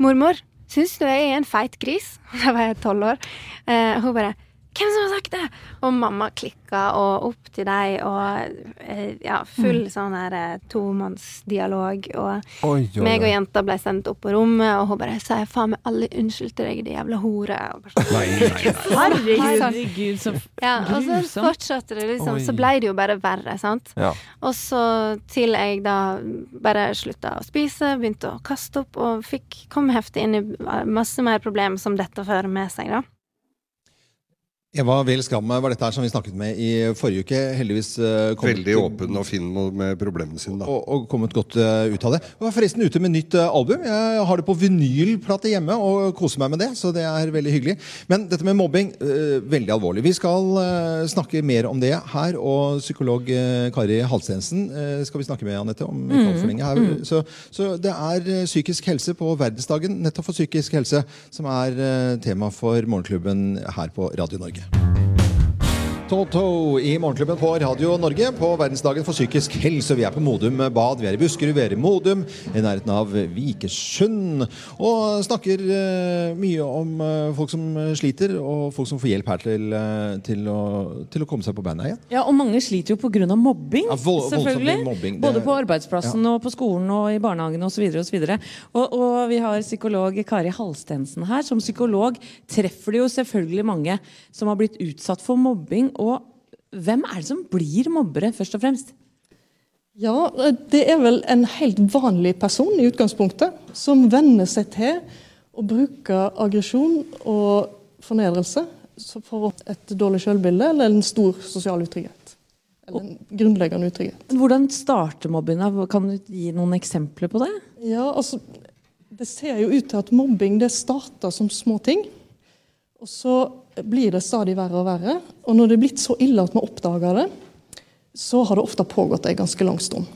K: 'Mormor, syns du jeg er en feit gris?' Da var jeg tolv år. Eh, hun bare 'Hvem som har sagt det?' Og mamma klikka, og opp til deg, og eh, ja, full sånn her eh, tomannsdialog. Og
I: Oi, oi,
K: meg og jenta ble sendt opp på rommet, og hun bare 'Sa jeg faen meg alle unnskyld til deg, din jævla hore?' Sånn.
C: Nei.
B: Herregud, så
K: Ja, og så fortsatte det liksom.
I: Oi.
K: Så ble det jo bare verre, sant.
I: Ja.
K: Og så til jeg da bare slutta å spise, begynte å kaste opp og fikk kom heftig inn i masse mer problemer som dette fører med seg, da.
A: Eva Vel Skram var dette her som vi snakket med i forrige uke. Heldigvis eh, kommet-
C: Veldig åpen og fin med problemene sine, da.
A: og, og kommet godt eh, ut av det. Jeg var forresten ute med nytt eh, album. Jeg har det på vinylplate hjemme og koser meg med det. så det er veldig hyggelig. Men dette med mobbing, veldig alvorlig. Vi skal snakke mer om det her. Og psykolog Kari Halstensen skal vi snakke med, Annette, om ikke altfor lenge. Her. Så, så det er psykisk helse på verdensdagen nettopp for psykisk helse som er tema for Morgenklubben her på Radio Norge. Yeah. Toto i Morgenklubben på Radio Norge på verdensdagen for psykisk helse. Vi er på Modum Bad. Vi er i Buskerud, vi er i Modum, i nærheten av Vikersund. Og snakker uh, mye om uh, folk som sliter, og folk som får hjelp her til, uh, til, å, til å komme seg på beina igjen.
B: Ja, og mange sliter jo pga. mobbing.
A: Ja, vold-
B: selvfølgelig.
A: mobbing. Det-
B: Både på arbeidsplassen og på skolen og i barnehagen osv. Og, og, og vi har psykolog Kari Halstensen her. Som psykolog treffer det jo selvfølgelig mange som har blitt utsatt for mobbing. Og hvem er det som blir mobbere, først og fremst?
L: Ja, det er vel en helt vanlig person i utgangspunktet, som venner seg til å bruke aggresjon og fornedrelse for et dårlig selvbilde eller en stor sosial utrygghet. Eller en grunnleggende utrygghet.
B: Hvordan starter mobbinga? Kan du gi noen eksempler på det?
L: Ja, altså, Det ser jo ut til at mobbing det starter som små ting. Og så blir det stadig verre og verre. Og når det er blitt så ille at vi oppdager det, så har det ofte pågått en ganske lang stund.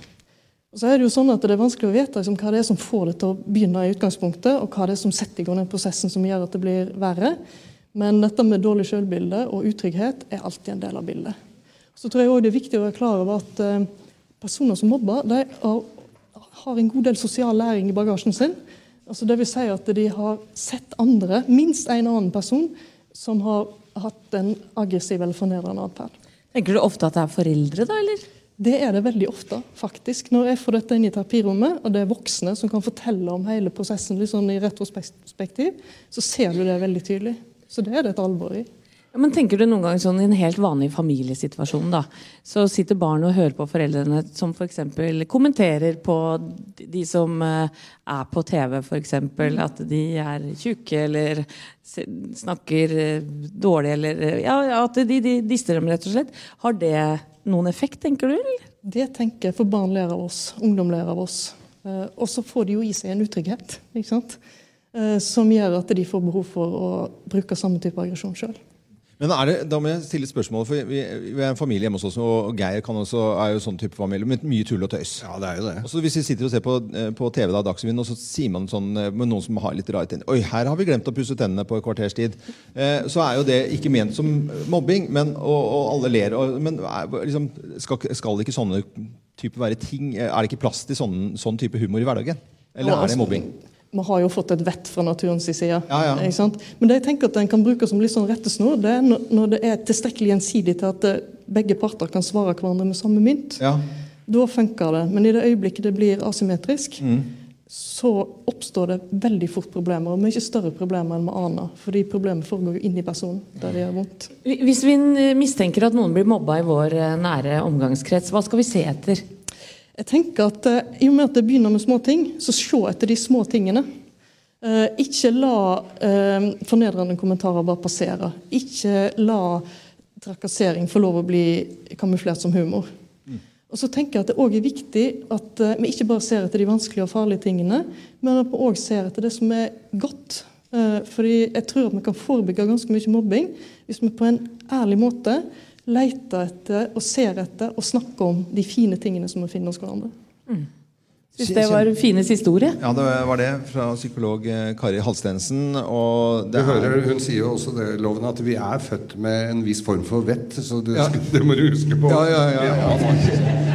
L: Og så er Det jo sånn at det er vanskelig å vite liksom, hva det er som får det til å begynne i utgangspunktet, og hva det er som setter i gang den prosessen som gjør at det blir verre. Men dette med dårlig selvbilde og utrygghet er alltid en del av bildet. Så tror jeg også det er viktig å være klar over at eh, personer som mobber, de har, en god del sosial læring i bagasjen sin. Altså det vil si at de har sett andre, minst en annen person, som har hatt en aggressiv eller fornedrende atferd.
B: Tenker du ofte at det er foreldre, da? eller?
L: Det er det veldig ofte, faktisk. Når jeg får dette inn i terapirommet, og det er voksne som kan fortelle om hele prosessen sånn i retrospektiv, så ser du det veldig tydelig. Så det er det et alvor i.
B: Ja, men tenker du noen gang sånn I en helt vanlig familiesituasjon da, så sitter barn og hører på foreldrene som f.eks. kommenterer på de som eh, er på TV, f.eks. At de er tjukke eller snakker eh, dårlig eller eh, Ja, at de, de disser dem, rett og slett. Har det noen effekt, tenker du? eller?
L: Det tenker jeg, for barn ler av oss, ungdom ler av oss. Og så får de jo i seg en utrygghet, ikke sant? Som gjør at de får behov for å bruke samme type aggresjon sjøl.
A: Men er det, da må jeg stille et spørsmål, for vi, vi er en familie hjemme hos oss, og Geir kan også, er jo sånn type familie men mye tull og tøys.
C: Ja, det er jo det.
A: Og så Hvis vi sitter og ser på, eh, på TV da, Dagsrevyen, og så sier man sånn eh, med noen som har litt rare tenner Oi, her har vi glemt å pusse tennene på et kvarters tid. Eh, så er jo det ikke ment som mobbing, men, og, og alle ler. Og, men liksom, skal, skal ikke sånne type være ting Er det ikke plass til sånn, sånn type humor i hverdagen? Eller er det
L: altså,
A: mobbing?
L: Vi har jo fått et vett fra naturens side.
A: Ja, ja.
L: Ikke sant? Men det jeg tenker at en kan bruke som litt sånn rettesnor, det er når- det er tilstrekkelig gjensidig til at eh, begge parter kan svare hverandre med samme mynt.
A: Ja.
L: Da funker det. Men i det øyeblikket det blir asymmetrisk, så oppstår det veldig fort problemer. Og mye større problemer enn vi aner. Fordi problemet foregår jo inni personen, der det gjør vondt.
B: Hvis vi mistenker at noen blir mobba i vår eh, nære omgangskrets, hva skal vi se etter?
L: Jeg tenker at eh, I og med at det begynner med små ting, så se etter de små tingene. Eh, ikke la eh, fornedrende kommentarer bare passere. Ikke la trakassering få lov å bli kamuflert som humor. Og så tenker jeg at Det også er viktig at eh, vi ikke bare ser etter de vanskelige og farlige tingene, men at vi òg ser etter det som er godt. Eh, fordi jeg tror at vi kan forebygge ganske mye mobbing hvis vi på en ærlig måte leter etter og ser etter og snakker om de fine tingene som vi finner hos hverandre.
B: Syns det var Fines historie.
A: Ja, det var det fra psykolog eh, Kari Halstensen. Og
C: Du hører,
A: er,
C: Hun sier jo også det, Loven, at vi er født med en viss form for vett. Så det,
A: Ja.
C: det må du huske på.
A: Ja, ja, ja, ja.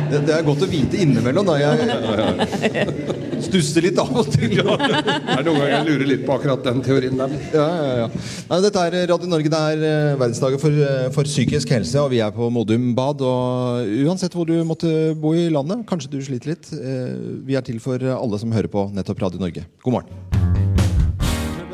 A: Det, det er godt å vite innimellom. Da. Jeg stusser litt av og til.
C: Det er noen ganger jeg lurer litt på akkurat den teorien der.
A: Ja, ja, ja. Nei, dette er Radio Norge. Det er eh, verdensdagen for, eh, for psykisk helse, og vi er på Modum Bad. Og uansett hvor du måtte bo i landet, kanskje du sliter litt, eh, vi er til for alle som hører på nettopp Radio Norge. God morgen.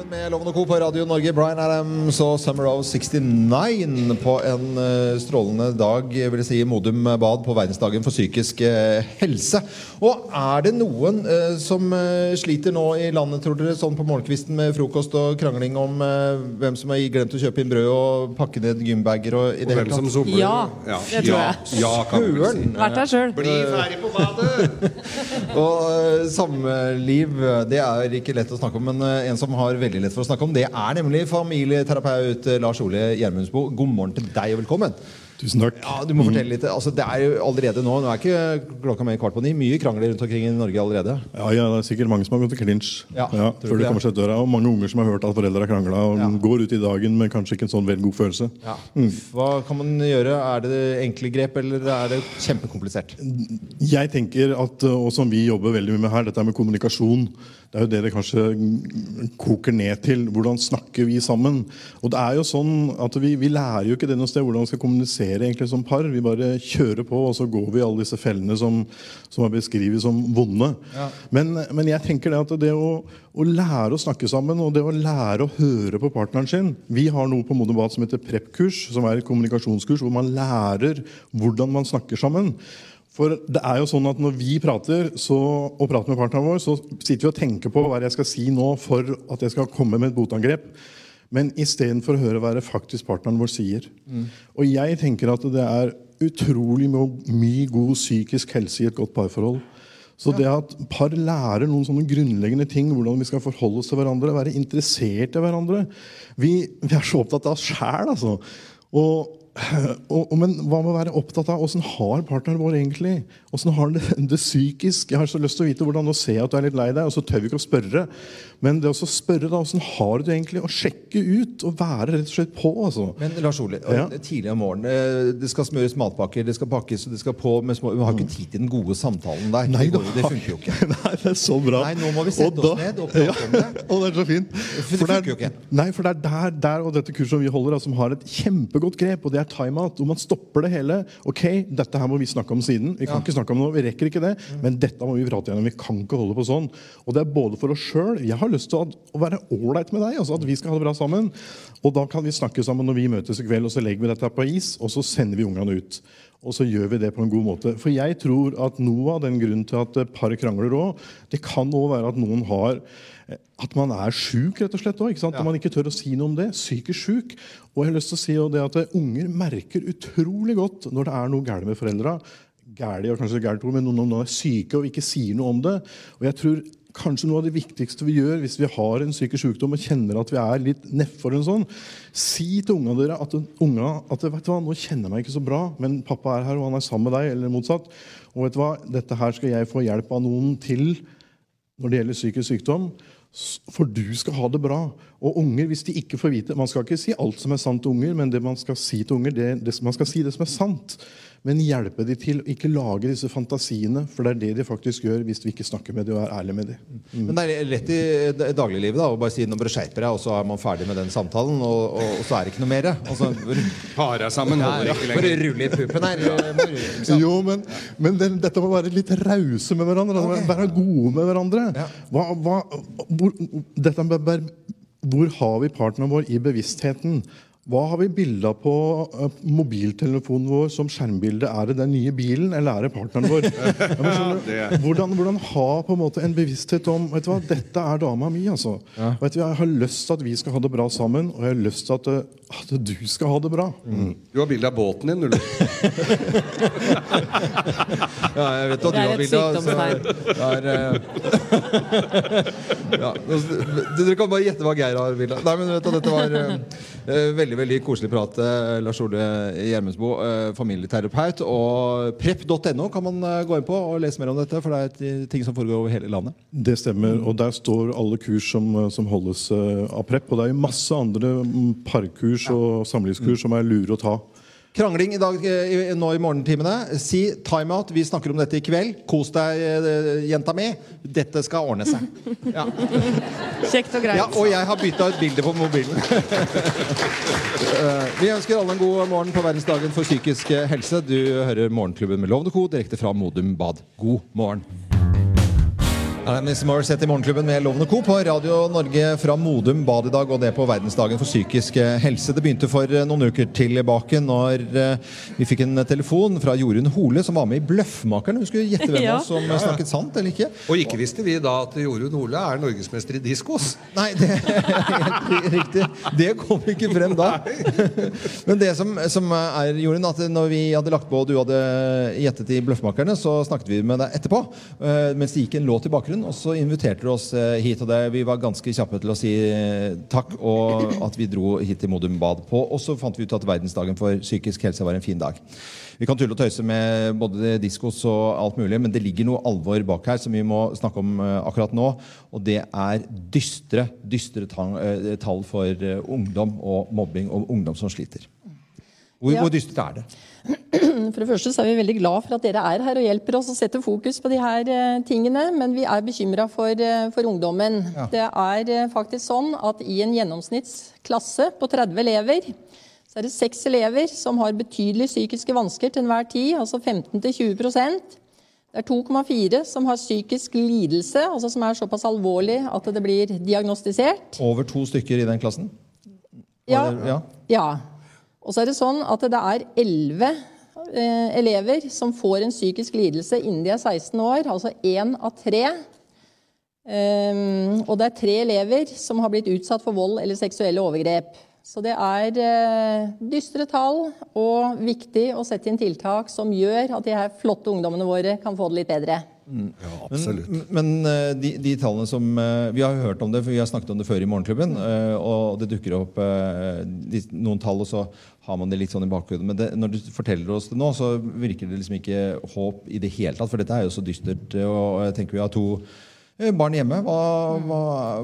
A: Med Loven og Co. på Radio Norge. Brian Adams og Summer of 69 på en eh, strålende dag, vil jeg si, i Modum Bad på verdensdagen for psykisk eh, helse. Og er det noen eh, som sliter nå i landet, tror dere, sånn på morgenkvisten med frokost og krangling om hvem som har glemt å kjøpe inn brød og pakke ned gymbager og i det hele tatt?
B: Ja,
C: Ja.
B: det tror
C: Ja,
B: jeg.
C: ja, si.
B: Vært der sjøl.
C: Bli ferdig på badet!
A: Og samliv, det er ikke lett å snakke om, men en som har veldig lett for å snakke om, det er nemlig familieterapeut eh, Lars Ole Gjermundsbo. God morgen til deg og velkommen.
M: Tusen takk.
A: Ja, du må fortelle litt. Altså, det er jo allerede nå, nå er ikke klokka mer kvart på ni, mye krangler rundt omkring i Norge allerede.
M: Ja, ja, det er sikkert mange som har gått i klinsj
A: Ja,
M: ja, før de kommer seg ut døra. Og mange unger som har hørt at foreldre har krangla og går ut i dagen med kanskje ikke en sånn veldig god følelse.
A: Ja. Hva kan man gjøre? Er det enkle grep, eller er det kjempekomplisert?
M: Jeg tenker at, og som vi jobber veldig mye med her, dette med kommunikasjon. Det er jo det det kanskje koker ned til. Hvordan snakker vi sammen? Og det er jo sånn at vi, vi lærer jo ikke det noe sted hvordan vi skal kommunisere egentlig som par. Vi bare kjører på, og så går vi i alle disse fellene som, som er beskrevet som vonde.
A: Ja.
M: Men, men jeg tenker det at det å, å lære å snakke sammen og det å lære å høre på partneren sin Vi har noe på Modebat som heter PREP-kurs, som er et kommunikasjonskurs hvor man lærer hvordan man snakker sammen. For det er jo sånn at Når vi prater så, og prater med partneren vår, så sitter vi og tenker på hva jeg skal si nå for at jeg skal komme med et botangrep. Men istedenfor å høre hva det faktisk partneren vår sier. Og jeg tenker at det er utrolig my- mye god psykisk helse i et godt parforhold. Så det at par lærer noen sånne grunnleggende ting, hvordan vi skal forholde oss til hverandre, være interessert i hverandre Vi, vi er så opptatt av oss sjæl, altså. Og, og, men hva med å være opptatt av åssen har partneren vår egentlig? Åssen har han det, det psykisk? Jeg har så lyst til å vite hvordan Nå ser jeg at du er litt lei deg, og så tør vi ikke å spørre. Men det å spørre da, åssen har du det egentlig? Å sjekke ut og være rett og slett på. altså.
A: Men Lars Ole,
M: Ja.
A: tidlig om morgenen eh, Det skal smøres matpakker, det skal pakkes og det skal på med små Vi har ikke tid til den gode samtalen der.
M: Nei,
A: det, det funker jo ikke.
M: Nei, det er så bra.
A: Nei, nå må vi sette
M: da,
A: oss ned og prate om det.
M: og det er så fint.
A: For det
M: For det
A: funker jo ikke.
M: nei, for det er der, der og dette kurset vi holder, da, som har et kjempegodt grep, og det er time-out. Hvor man stopper det hele. Ok, dette her må vi snakke om siden. Vi kan
A: Ja.
M: ikke snakke snakke om nå. Vi rekker ikke det, men dette må vi prate gjennom. Vi kan ikke holde på sånn. Og det er både for oss sjøl. Jeg har lyst til å, å være ålreit med deg. altså At vi skal ha det bra sammen. Og da kan vi snakke sammen når vi møtes i kveld, og så legger vi dette på is, og så sender vi ungene ut. Og så gjør vi det på en god måte. For jeg tror at noe av den grunnen til at par krangler òg, det kan òg være at noen har at man er sjuk, rett og slett. Også, At man ikke tør å si noe om det. Psykisk sjuk. Og jeg har lyst til å si det at unger merker utrolig godt når det er noe galt med foreldra. Gærlig og kanskje gærent ord, men noen, er syke og ikke sier noe om det. Og jeg tror kanskje noe av det viktigste vi gjør hvis vi har en psykisk sykdom og kjenner at vi er litt nedfor en sånn, si til unga dere at, unga, at vet du hva, nå kjenner jeg meg ikke så bra, men pappa er her, og han er sammen med deg, eller motsatt. Og vet du hva, dette her skal jeg få hjelp av noen til når det gjelder psykisk sykdom. For du skal ha det bra. Og unger, hvis de ikke får vite Man skal ikke si alt som er sant til unger, men det man skal si til unger, det, det, man skal si det som er sant. Men hjelpe dem til å ikke lage disse fantasiene, for det er det de faktisk gjør hvis vi ikke snakker med dem og er ærlige med dem.
A: Mm. Men det er lett i dagliglivet da, å bare si nå bør du skjerpe deg, og så er man ferdig med den samtalen, og, og, og så er det ikke noe mer. Altså,
C: Par deg sammen holder
A: ja,
C: lenger.
A: Bare rulle i puppen her.
M: Jo, men, men det, dette må være litt rause med hverandre. Okay. Være gode med hverandre. Hva, hva, hvor, dette med, hvor har vi partneren vår i bevisstheten? Hva har vi bilder på uh, mobiltelefonen vår som skjermbilde? Er det den nye bilen, eller er det partneren vår? Ja, skjønner, hvordan, hvordan ha på en måte en bevissthet om vet du hva, dette er dama mi. altså. Vet du, jeg har lyst til at vi skal ha det bra sammen, og jeg har lyst til at, uh, at du skal ha det bra.
C: Mm. Du har bilde av båten din, du.
A: ja, jeg vet at du har bilde av så det er, uh, ja, Dere kan bare gjette hva Geir har bilde av. Nei, men vet du, dette var uh, veldig veldig koselig prat. Uh, Lars Ole Gjermundsbo, uh, familieterapeut. Og prep.no kan man gå inn på og lese mer om dette, for det er ting som foregår over hele landet.
M: Det stemmer. Og der står alle kurs som, som holdes av Prep. Og det er masse andre mm, parkurs og samlivskurs som er lure å ta.
A: Krangling i dag eh, nå i morgentimene. Si timeout, vi snakker om dette i kveld. Kos deg, eh, jenta mi. Dette skal ordne seg. Ja.
B: Kjekt og greit.
A: Ja, og jeg har bytta ut bildet på mobilen. Eh, Vi ønsker alle en god morgen på verdensdagen for psykisk helse. Du hører Morgenklubben med Lovende Co. direkte fra Modum Bad. God morgen. Miss Morissette i Morgenklubben med Lovende Co. på Radio Norge fra Modum Bad i dag, og det på verdensdagen for psykisk helse. Det begynte for eh, noen uker tilbake når eh, vi fikk en telefon fra Jorunn Hole, som var med i Bløffmakerne. Hun skulle gjette hvem
C: Ja.
A: av oss som snakket sant eller ikke.
C: Og ikke visste vi da at Jorunn Hole er norgesmester i diskos.
A: Nei, det er helt riktig. Det kom ikke frem da. Men det som, som er, Jorunn, at når vi hadde lagt på og du hadde gjettet i Bløffmakerne, så snakket vi med deg etterpå. eh, Mens det gikk en låt i bakgrunnen, og så inviterte du oss eh, hit. Og det, vi var ganske kjappe til å si eh, takk, og at vi dro hit til Modum Bad på. Og så fant vi ut at verdensdagen for psykisk helse var en fin dag. Vi kan tulle og tøyse med både diskos og alt mulig, men det ligger noe alvor bak her som vi må snakke om eh, akkurat nå. Og det er dystre, dystre tall, for ungdom og mobbing og ungdom som sliter. Hvor,
N: Ja.
A: hvor dystert er det?
N: For det første så er vi veldig glad for at dere er her og hjelper oss å sette fokus på de her eh, tingene, men vi er bekymra for, eh, for ungdommen.
O: Ja.
N: Det er eh, faktisk sånn at i en gjennomsnittsklasse på 30 elever, så er det seks elever som har betydelige psykiske vansker til enhver tid, altså 15-20% Det er 2,4 som har psykisk lidelse, altså som er såpass alvorlig at det blir diagnostisert.
A: Over to stykker i den klassen?
N: Ja.
A: Ja.
N: Ja. Og så er det sånn at det er 11 eh, elever som får en psykisk lidelse innen de er 16 år, altså én av tre. Ehm, og det er tre elever som har blitt utsatt for vold eller seksuelle overgrep. Så det er eh, dystre tall og viktig å sette inn tiltak som gjør at de her flotte ungdommene våre kan få det litt bedre.
A: Men, men eh, de, de tallene som eh, Vi har hørt om det, for vi har snakket om det før i Morgenklubben. eh, Og det dukker opp de, noen tall, og så har man det litt sånn i bakhodet. Men det, når du forteller oss det nå, så virker det liksom ikke håp i det hele tatt. For dette er jo så dystert. Og jeg tenker vi har to barn hjemme. Hva, hva,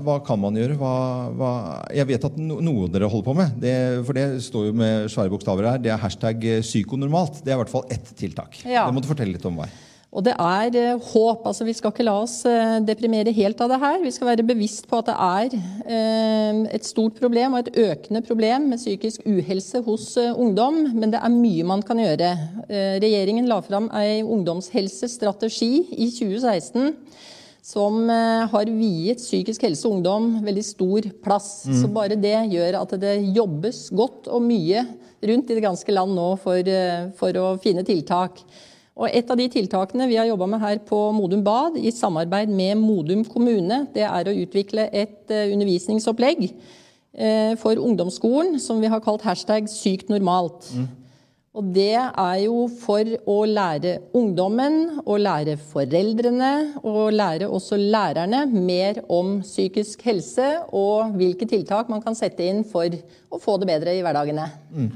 A: hva kan man gjøre? Hva, hva, jeg vet at no, noe dere holder på med, det, for det står jo med svære bokstaver her, det er hashtag psykonormalt. Det er i hvert fall ett tiltak.
N: Ja.
A: Det må du fortelle litt om hva er.
N: Og det er eh, håp. altså Vi skal ikke la oss eh, deprimere helt av det her. Vi skal være bevisst på at det er eh, et stort problem og et økende problem med psykisk uhelse hos ungdom. Men det er mye man kan gjøre. Regjeringen la fram ei ungdomshelsestrategi i 2016 som har viet psykisk helse og ungdom veldig stor plass.
O: Mm.
N: Så bare det gjør at det jobbes godt og mye rundt i det ganske land nå for, for å finne tiltak. Og Et av de tiltakene vi har jobba med her på Modum Bad, i samarbeid med Modum kommune, det er å utvikle et eh, undervisningsopplegg eh, for ungdomsskolen som vi har kalt hashtag sykt normalt. Og det er jo for å lære ungdommen, og lære foreldrene og lære også lærerne mer om psykisk helse og hvilke tiltak man kan sette inn for å få det bedre i hverdagene.
A: Mm.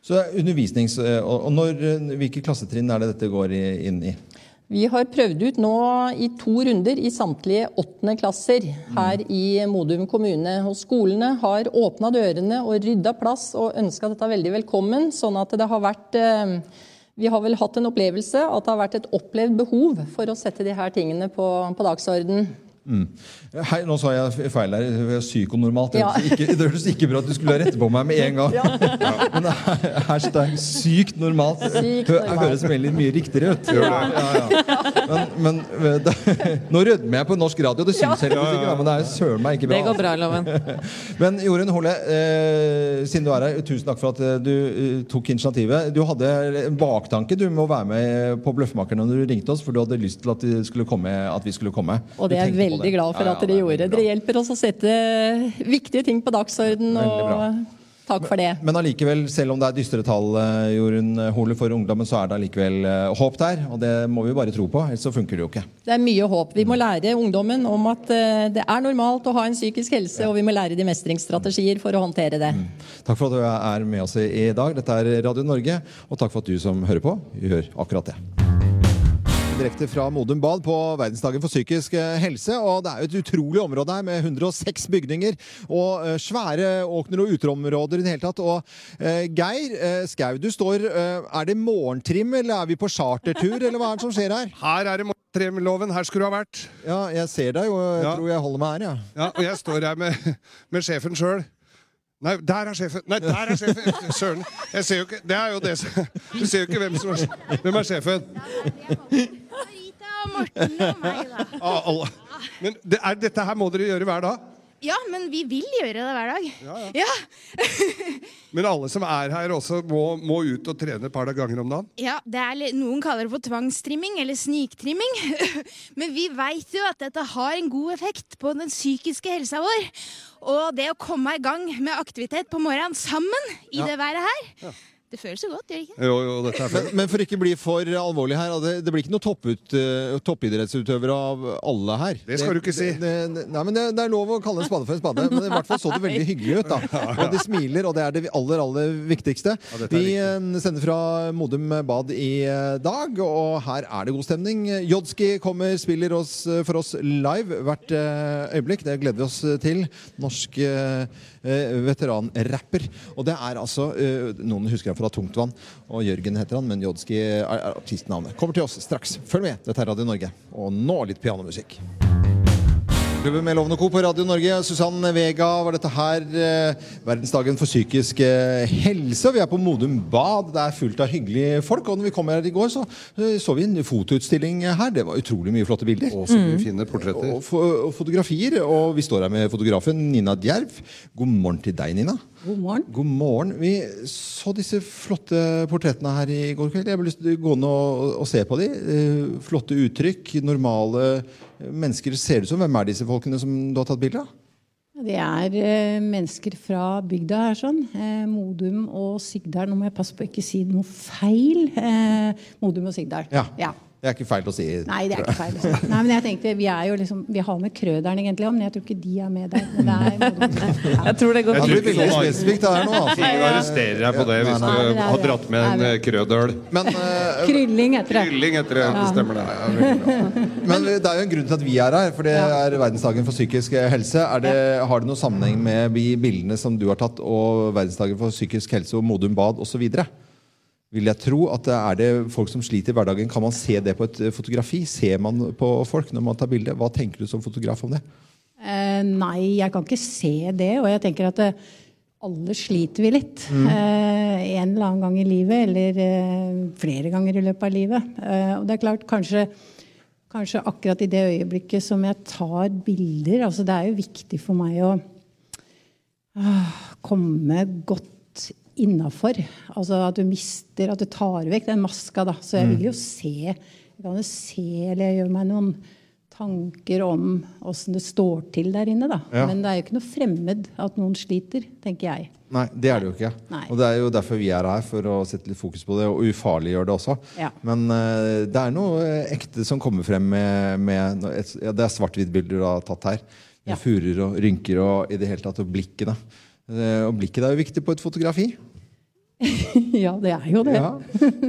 A: Så er undervisnings... eh, Og når, eh, hvilke klassetrinn er det dette går inn i?
N: Vi har prøvd ut nå i to runder i samtlige åttende klasser her i Modum kommune. Og skolene har åpna dørene og rydda plass og ønska dette veldig velkommen. Sånn at det har vært eh, Vi har vel hatt en opplevelse at det har vært et opplevd behov for å sette de her tingene på, på dagsorden.
A: Mm. Hei, nå sa jeg feil her. Psykonormalt. Det
N: Ja.
A: ikke, det hørtes ikke bra at du skulle rette på meg med en gang. Men det er hashtag sykt normalt.
N: Sykt normalt.
A: høres veldig mye riktigere ut. Ja, ja. Men, men eh, det, nå rødmer jeg på norsk radio. Det syns
B: Ja.
A: ikke, men det er søren meg ikke bra.
B: Det går bra, Loven.
A: Men Jorunn Hole, eh, siden du er her, tusen takk for at eh, du eh, tok initiativet. Du hadde en baktanke du med å være med på Bløffmakerne når du ringte oss, for du hadde lyst til at, skulle komme, at vi skulle komme.
N: Og det er jeg
A: på
N: veldig glad for at dere gjorde. Dere hjelper oss å sette viktige ting på dagsorden. Og takk for det.
A: Men allikevel, selv om det er dystre tall eh, Jorunn Hole, for ungdommen, så er det allikevel eh, håp der. Og det må vi bare tro på, ellers så funker det jo ikke.
N: Det er mye håp. Vi må lære ungdommen om at eh, det er normalt å ha en psykisk helse, og vi må lære de mestringsstrategier for å håndtere det.
A: Takk for at du er med oss i dag. Dette er Radio Norge, og takk for at du som hører på, gjør akkurat det. Direkte fra Modum Bad på verdensdagen for psykisk eh, helse. og Det er jo et utrolig område her med 106 bygninger og eh, svære åkner og uteområder i det hele tatt. Og eh, Geir Skau, du står Er det morgentrim, eller er vi på chartertur, eller hva er det som skjer her?
C: Her er det morgentrimloven. Her skulle du ha vært.
A: Ja, jeg ser deg, jo. jeg
C: Ja.
A: tror jeg holder meg her, ja.
C: Ja, og jeg står her med, med sjefen sjøl. Nei, der er sjefen! Nei, der er sjefen! Søren. Jeg ser jo ikke Det er jo det Du ser jo ikke hvem som er Hvem er sjefen?
O: Morten og meg, da.
C: Ah, alle. Men det er, dette her må dere gjøre hver dag.
O: Ja, men vi vil gjøre det hver dag. Ja,
C: Men alle som er her, også må, må ut og trene et par ganger om dagen.
O: ja det er, Noen kaller det for tvangstrimming eller sniktrimming. Men vi veit jo at dette har en god effekt på den psykiske helsa vår. Og det å komme i gang med aktivitet på morgenen sammen i
A: Ja.
O: det været her, det føles jo godt, gjør det ikke?
C: Jo, jo, dette er
A: Men, men for ikke bli for alvorlig her, det, det blir ikke noe topput, eh, toppidrettsutøvere av alle her.
C: Det skal du ikke si.
A: Det, det, nei, men det, det er lov å kalle en spade for en spade, men i hvert fall så det veldig hyggelig ut. da. Og de smiler, og det er det aller, aller viktigste.
C: er
A: Vi eh, sender fra Modum Bad i eh, dag, og her er det god stemning. Jodski kommer, spiller oss, for oss live hvert øyeblikk. Det gleder vi oss til. Norsk veteranrapper. Og det er altså eh, Noen husker han fra Tungtvann, og Jørgen heter han, men Jodski er, er artistnavnet. Kommer til oss straks. Følg med. Dette er Radio Norge. Og nå litt pianomusikk. Klubben med Lovende Co. på Radio Norge. Susann Vega var dette her. Eh, verdensdagen for psykisk eh, helse. Vi er på Modum Bad. Det er fullt av hyggelige folk. Og når vi kom her i går, så eh, så vi en fotoutstilling her. Det var utrolig mye flotte bilder.
C: Og så mye fine portretter.
A: Og, og, og fotografier. Og vi står her med fotografen Nina Djerv. God morgen til deg, Nina.
P: God morgen.
A: God morgen. Vi så disse flotte portrettene her i går kveld. Jeg har lyst til å gå ned og, og se på de. Eh, flotte uttrykk. Normale mennesker ser det ut som. Hvem er disse folkene som du har tatt bilde av?
P: Det er eh, mennesker fra bygda her, sånn. Eh, Modum og Sigdal. Nå må jeg passe på å ikke si noe feil. Eh, Modum og Sigdal.
A: Ja. Det er ikke feil å si.
P: Nei, det er ikke feil. å si. Nei, men jeg tenkte, Vi er jo liksom, vi har med Krøderen egentlig òg, men jeg tror ikke de er med der. Men det er ja.
B: Jeg tror det går
A: Jeg tror det blir veldig spesifikt det her nå. Altså.
C: Jeg arresterer deg på det hvis
A: Nei, nei,
C: du har dratt med en eh, krødøl.
A: Men, uh,
P: Krylling heter det.
C: Krylling heter det.
P: Ja.
C: Det stemmer det.
A: Men det er jo en grunn til at vi er her, for det er verdensdagen for psykisk helse. Er det, har det noen sammenheng med de bildene som du har tatt, og verdensdagen for psykisk helse og Modum Bad osv.? Vil jeg tro. at det Er det folk som sliter i hverdagen? Kan man se det på et eh, fotografi? Ser man på folk når man tar bilde? Hva tenker du som fotograf om det?
P: Eh, nei, jeg kan ikke se det. Og jeg tenker at eh, alle sliter vi litt.
A: Mm.
P: Eh, en eller annen gang i livet, eller eh, flere ganger i løpet av livet. Eh, og det er klart, kanskje, kanskje akkurat i det øyeblikket som jeg tar bilder altså Det er jo viktig for meg å ah, komme godt innafor. Altså at du mister At du tar vekk den maska, da. Så jeg
A: Mm.
P: vil jo se Jeg kan jo se, eller jeg gjør meg noen tanker om åssen det står til der inne, da.
A: Ja.
P: Men det er jo ikke noe fremmed at noen sliter, tenker jeg.
A: Nei, det er det jo ikke.
P: Nei.
A: Og det er jo derfor vi er her, for å sette litt fokus på det, og ufarliggjøre det også.
P: Ja.
A: Men uh, det er noe eh, ekte som kommer frem med, med et, ja, Det er svart-hvitt-bilder du har tatt her. Med
P: Ja.
A: furer og rynker og i det hele tatt, og blikkene. Eh, og blikket er jo viktig på et fotografi.
P: ja, det er jo det.
A: Ja.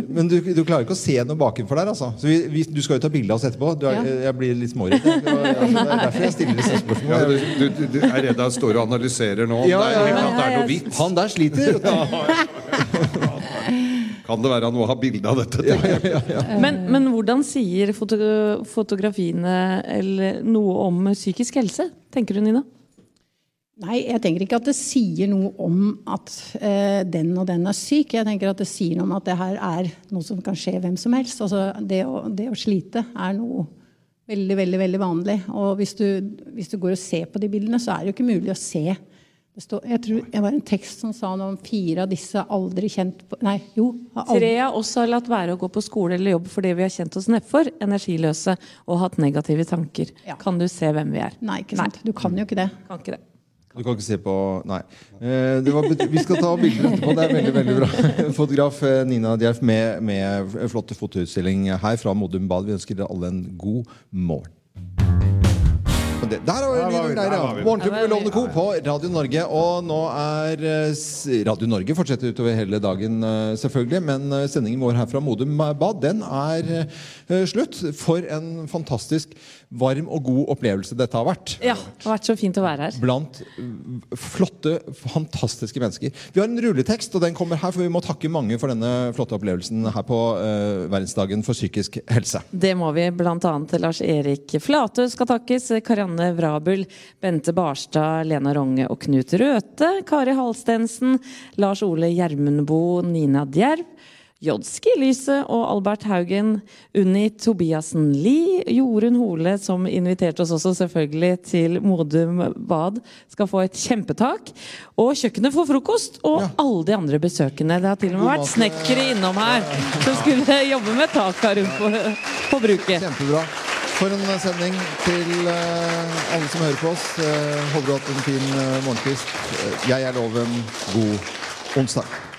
A: Men du, du klarer ikke å se noe bakenfor der, altså. Så vi, vi, du skal jo ta bilde av oss etterpå. Du er,
P: Ja.
A: Jeg blir litt småredd. altså, Det er derfor jeg stiller disse spørsmålene.
C: Ja, du, du, du er redd han står og analyserer nå? om
A: Ja,
C: det,
A: ja,
C: er, at det er noe vits?
A: Han der sliter.
C: Kan det være han må ha bilde av dette?
B: Men, men hvordan sier foto fotografiene eller noe om psykisk helse, tenker du, Nina?
P: Nei, jeg tenker ikke at det sier noe om at eh, den og den er syk. Jeg tenker at det sier noe om at det her er noe som kan skje hvem som helst. Altså, det, å, det å slite er noe veldig, veldig veldig vanlig. Og hvis du, hvis du går og ser på de bildene, så er det jo ikke mulig å se. Det står, jeg tror det var en tekst som sa noe om fire av disse aldri kjent på Nei, jo. aldri-
B: Tre av oss har latt være å gå på skole eller jobb fordi vi har kjent oss nedfor, energiløse og hatt negative tanker. Kan du se hvem vi er?
P: Nei, ikke sant. Du kan jo ikke det.
B: Kan ikke det.
A: Du kan ikke se på Nei. Eh, det var, vi skal ta bilder etterpå. Det er veldig veldig bra. Fotograf eh, Nina Djerf med, med flotte fotoutstilling her fra Modum Bad. Vi ønsker dere alle en god morgen. Det- Der
C: var vi,
A: lyden der, ja.
C: vi.
A: Morgenklubben med. Lovende Co. på Radio Norge. Og nå er eh, Radio Norge fortsetter utover hele dagen, eh, selvfølgelig. Men eh, sendingen vår her fra Modum Bad, den er eh, slutt. For en fantastisk varm og god opplevelse dette har vært.
B: Ja, det har vært så fint å være her.
A: Blant flotte, fantastiske mennesker. Vi har en rulletekst, og den kommer her, for vi må takke mange for denne flotte opplevelsen her på uh, verdensdagen for psykisk helse.
B: Det må vi bl.a. annet Lars Erik Flatø skal takkes, Karianne Vrabel, Bente Barstad, Lena Ronge og Knut Røthe, Kari Halstensen, Lars Ole Gjermundbo, Nina Djerv, Jodski Lyse og Albert Haugen, Unni Tobiassen Lie, Jorunn Hole, som inviterte oss også selvfølgelig til Modum Bad, skal få et kjempetak. Og Kjøkkenet får frokost, og alle de andre besøkende. Det har til og med vært snekkere innom her som skulle jobbe med taka rundt på, på bruket.
A: Kjempebra. For en sending til uh, alle som hører på oss. Uh, håper du har hatt en fin uh, morgenkvist. Jeg er Loven. God onsdag.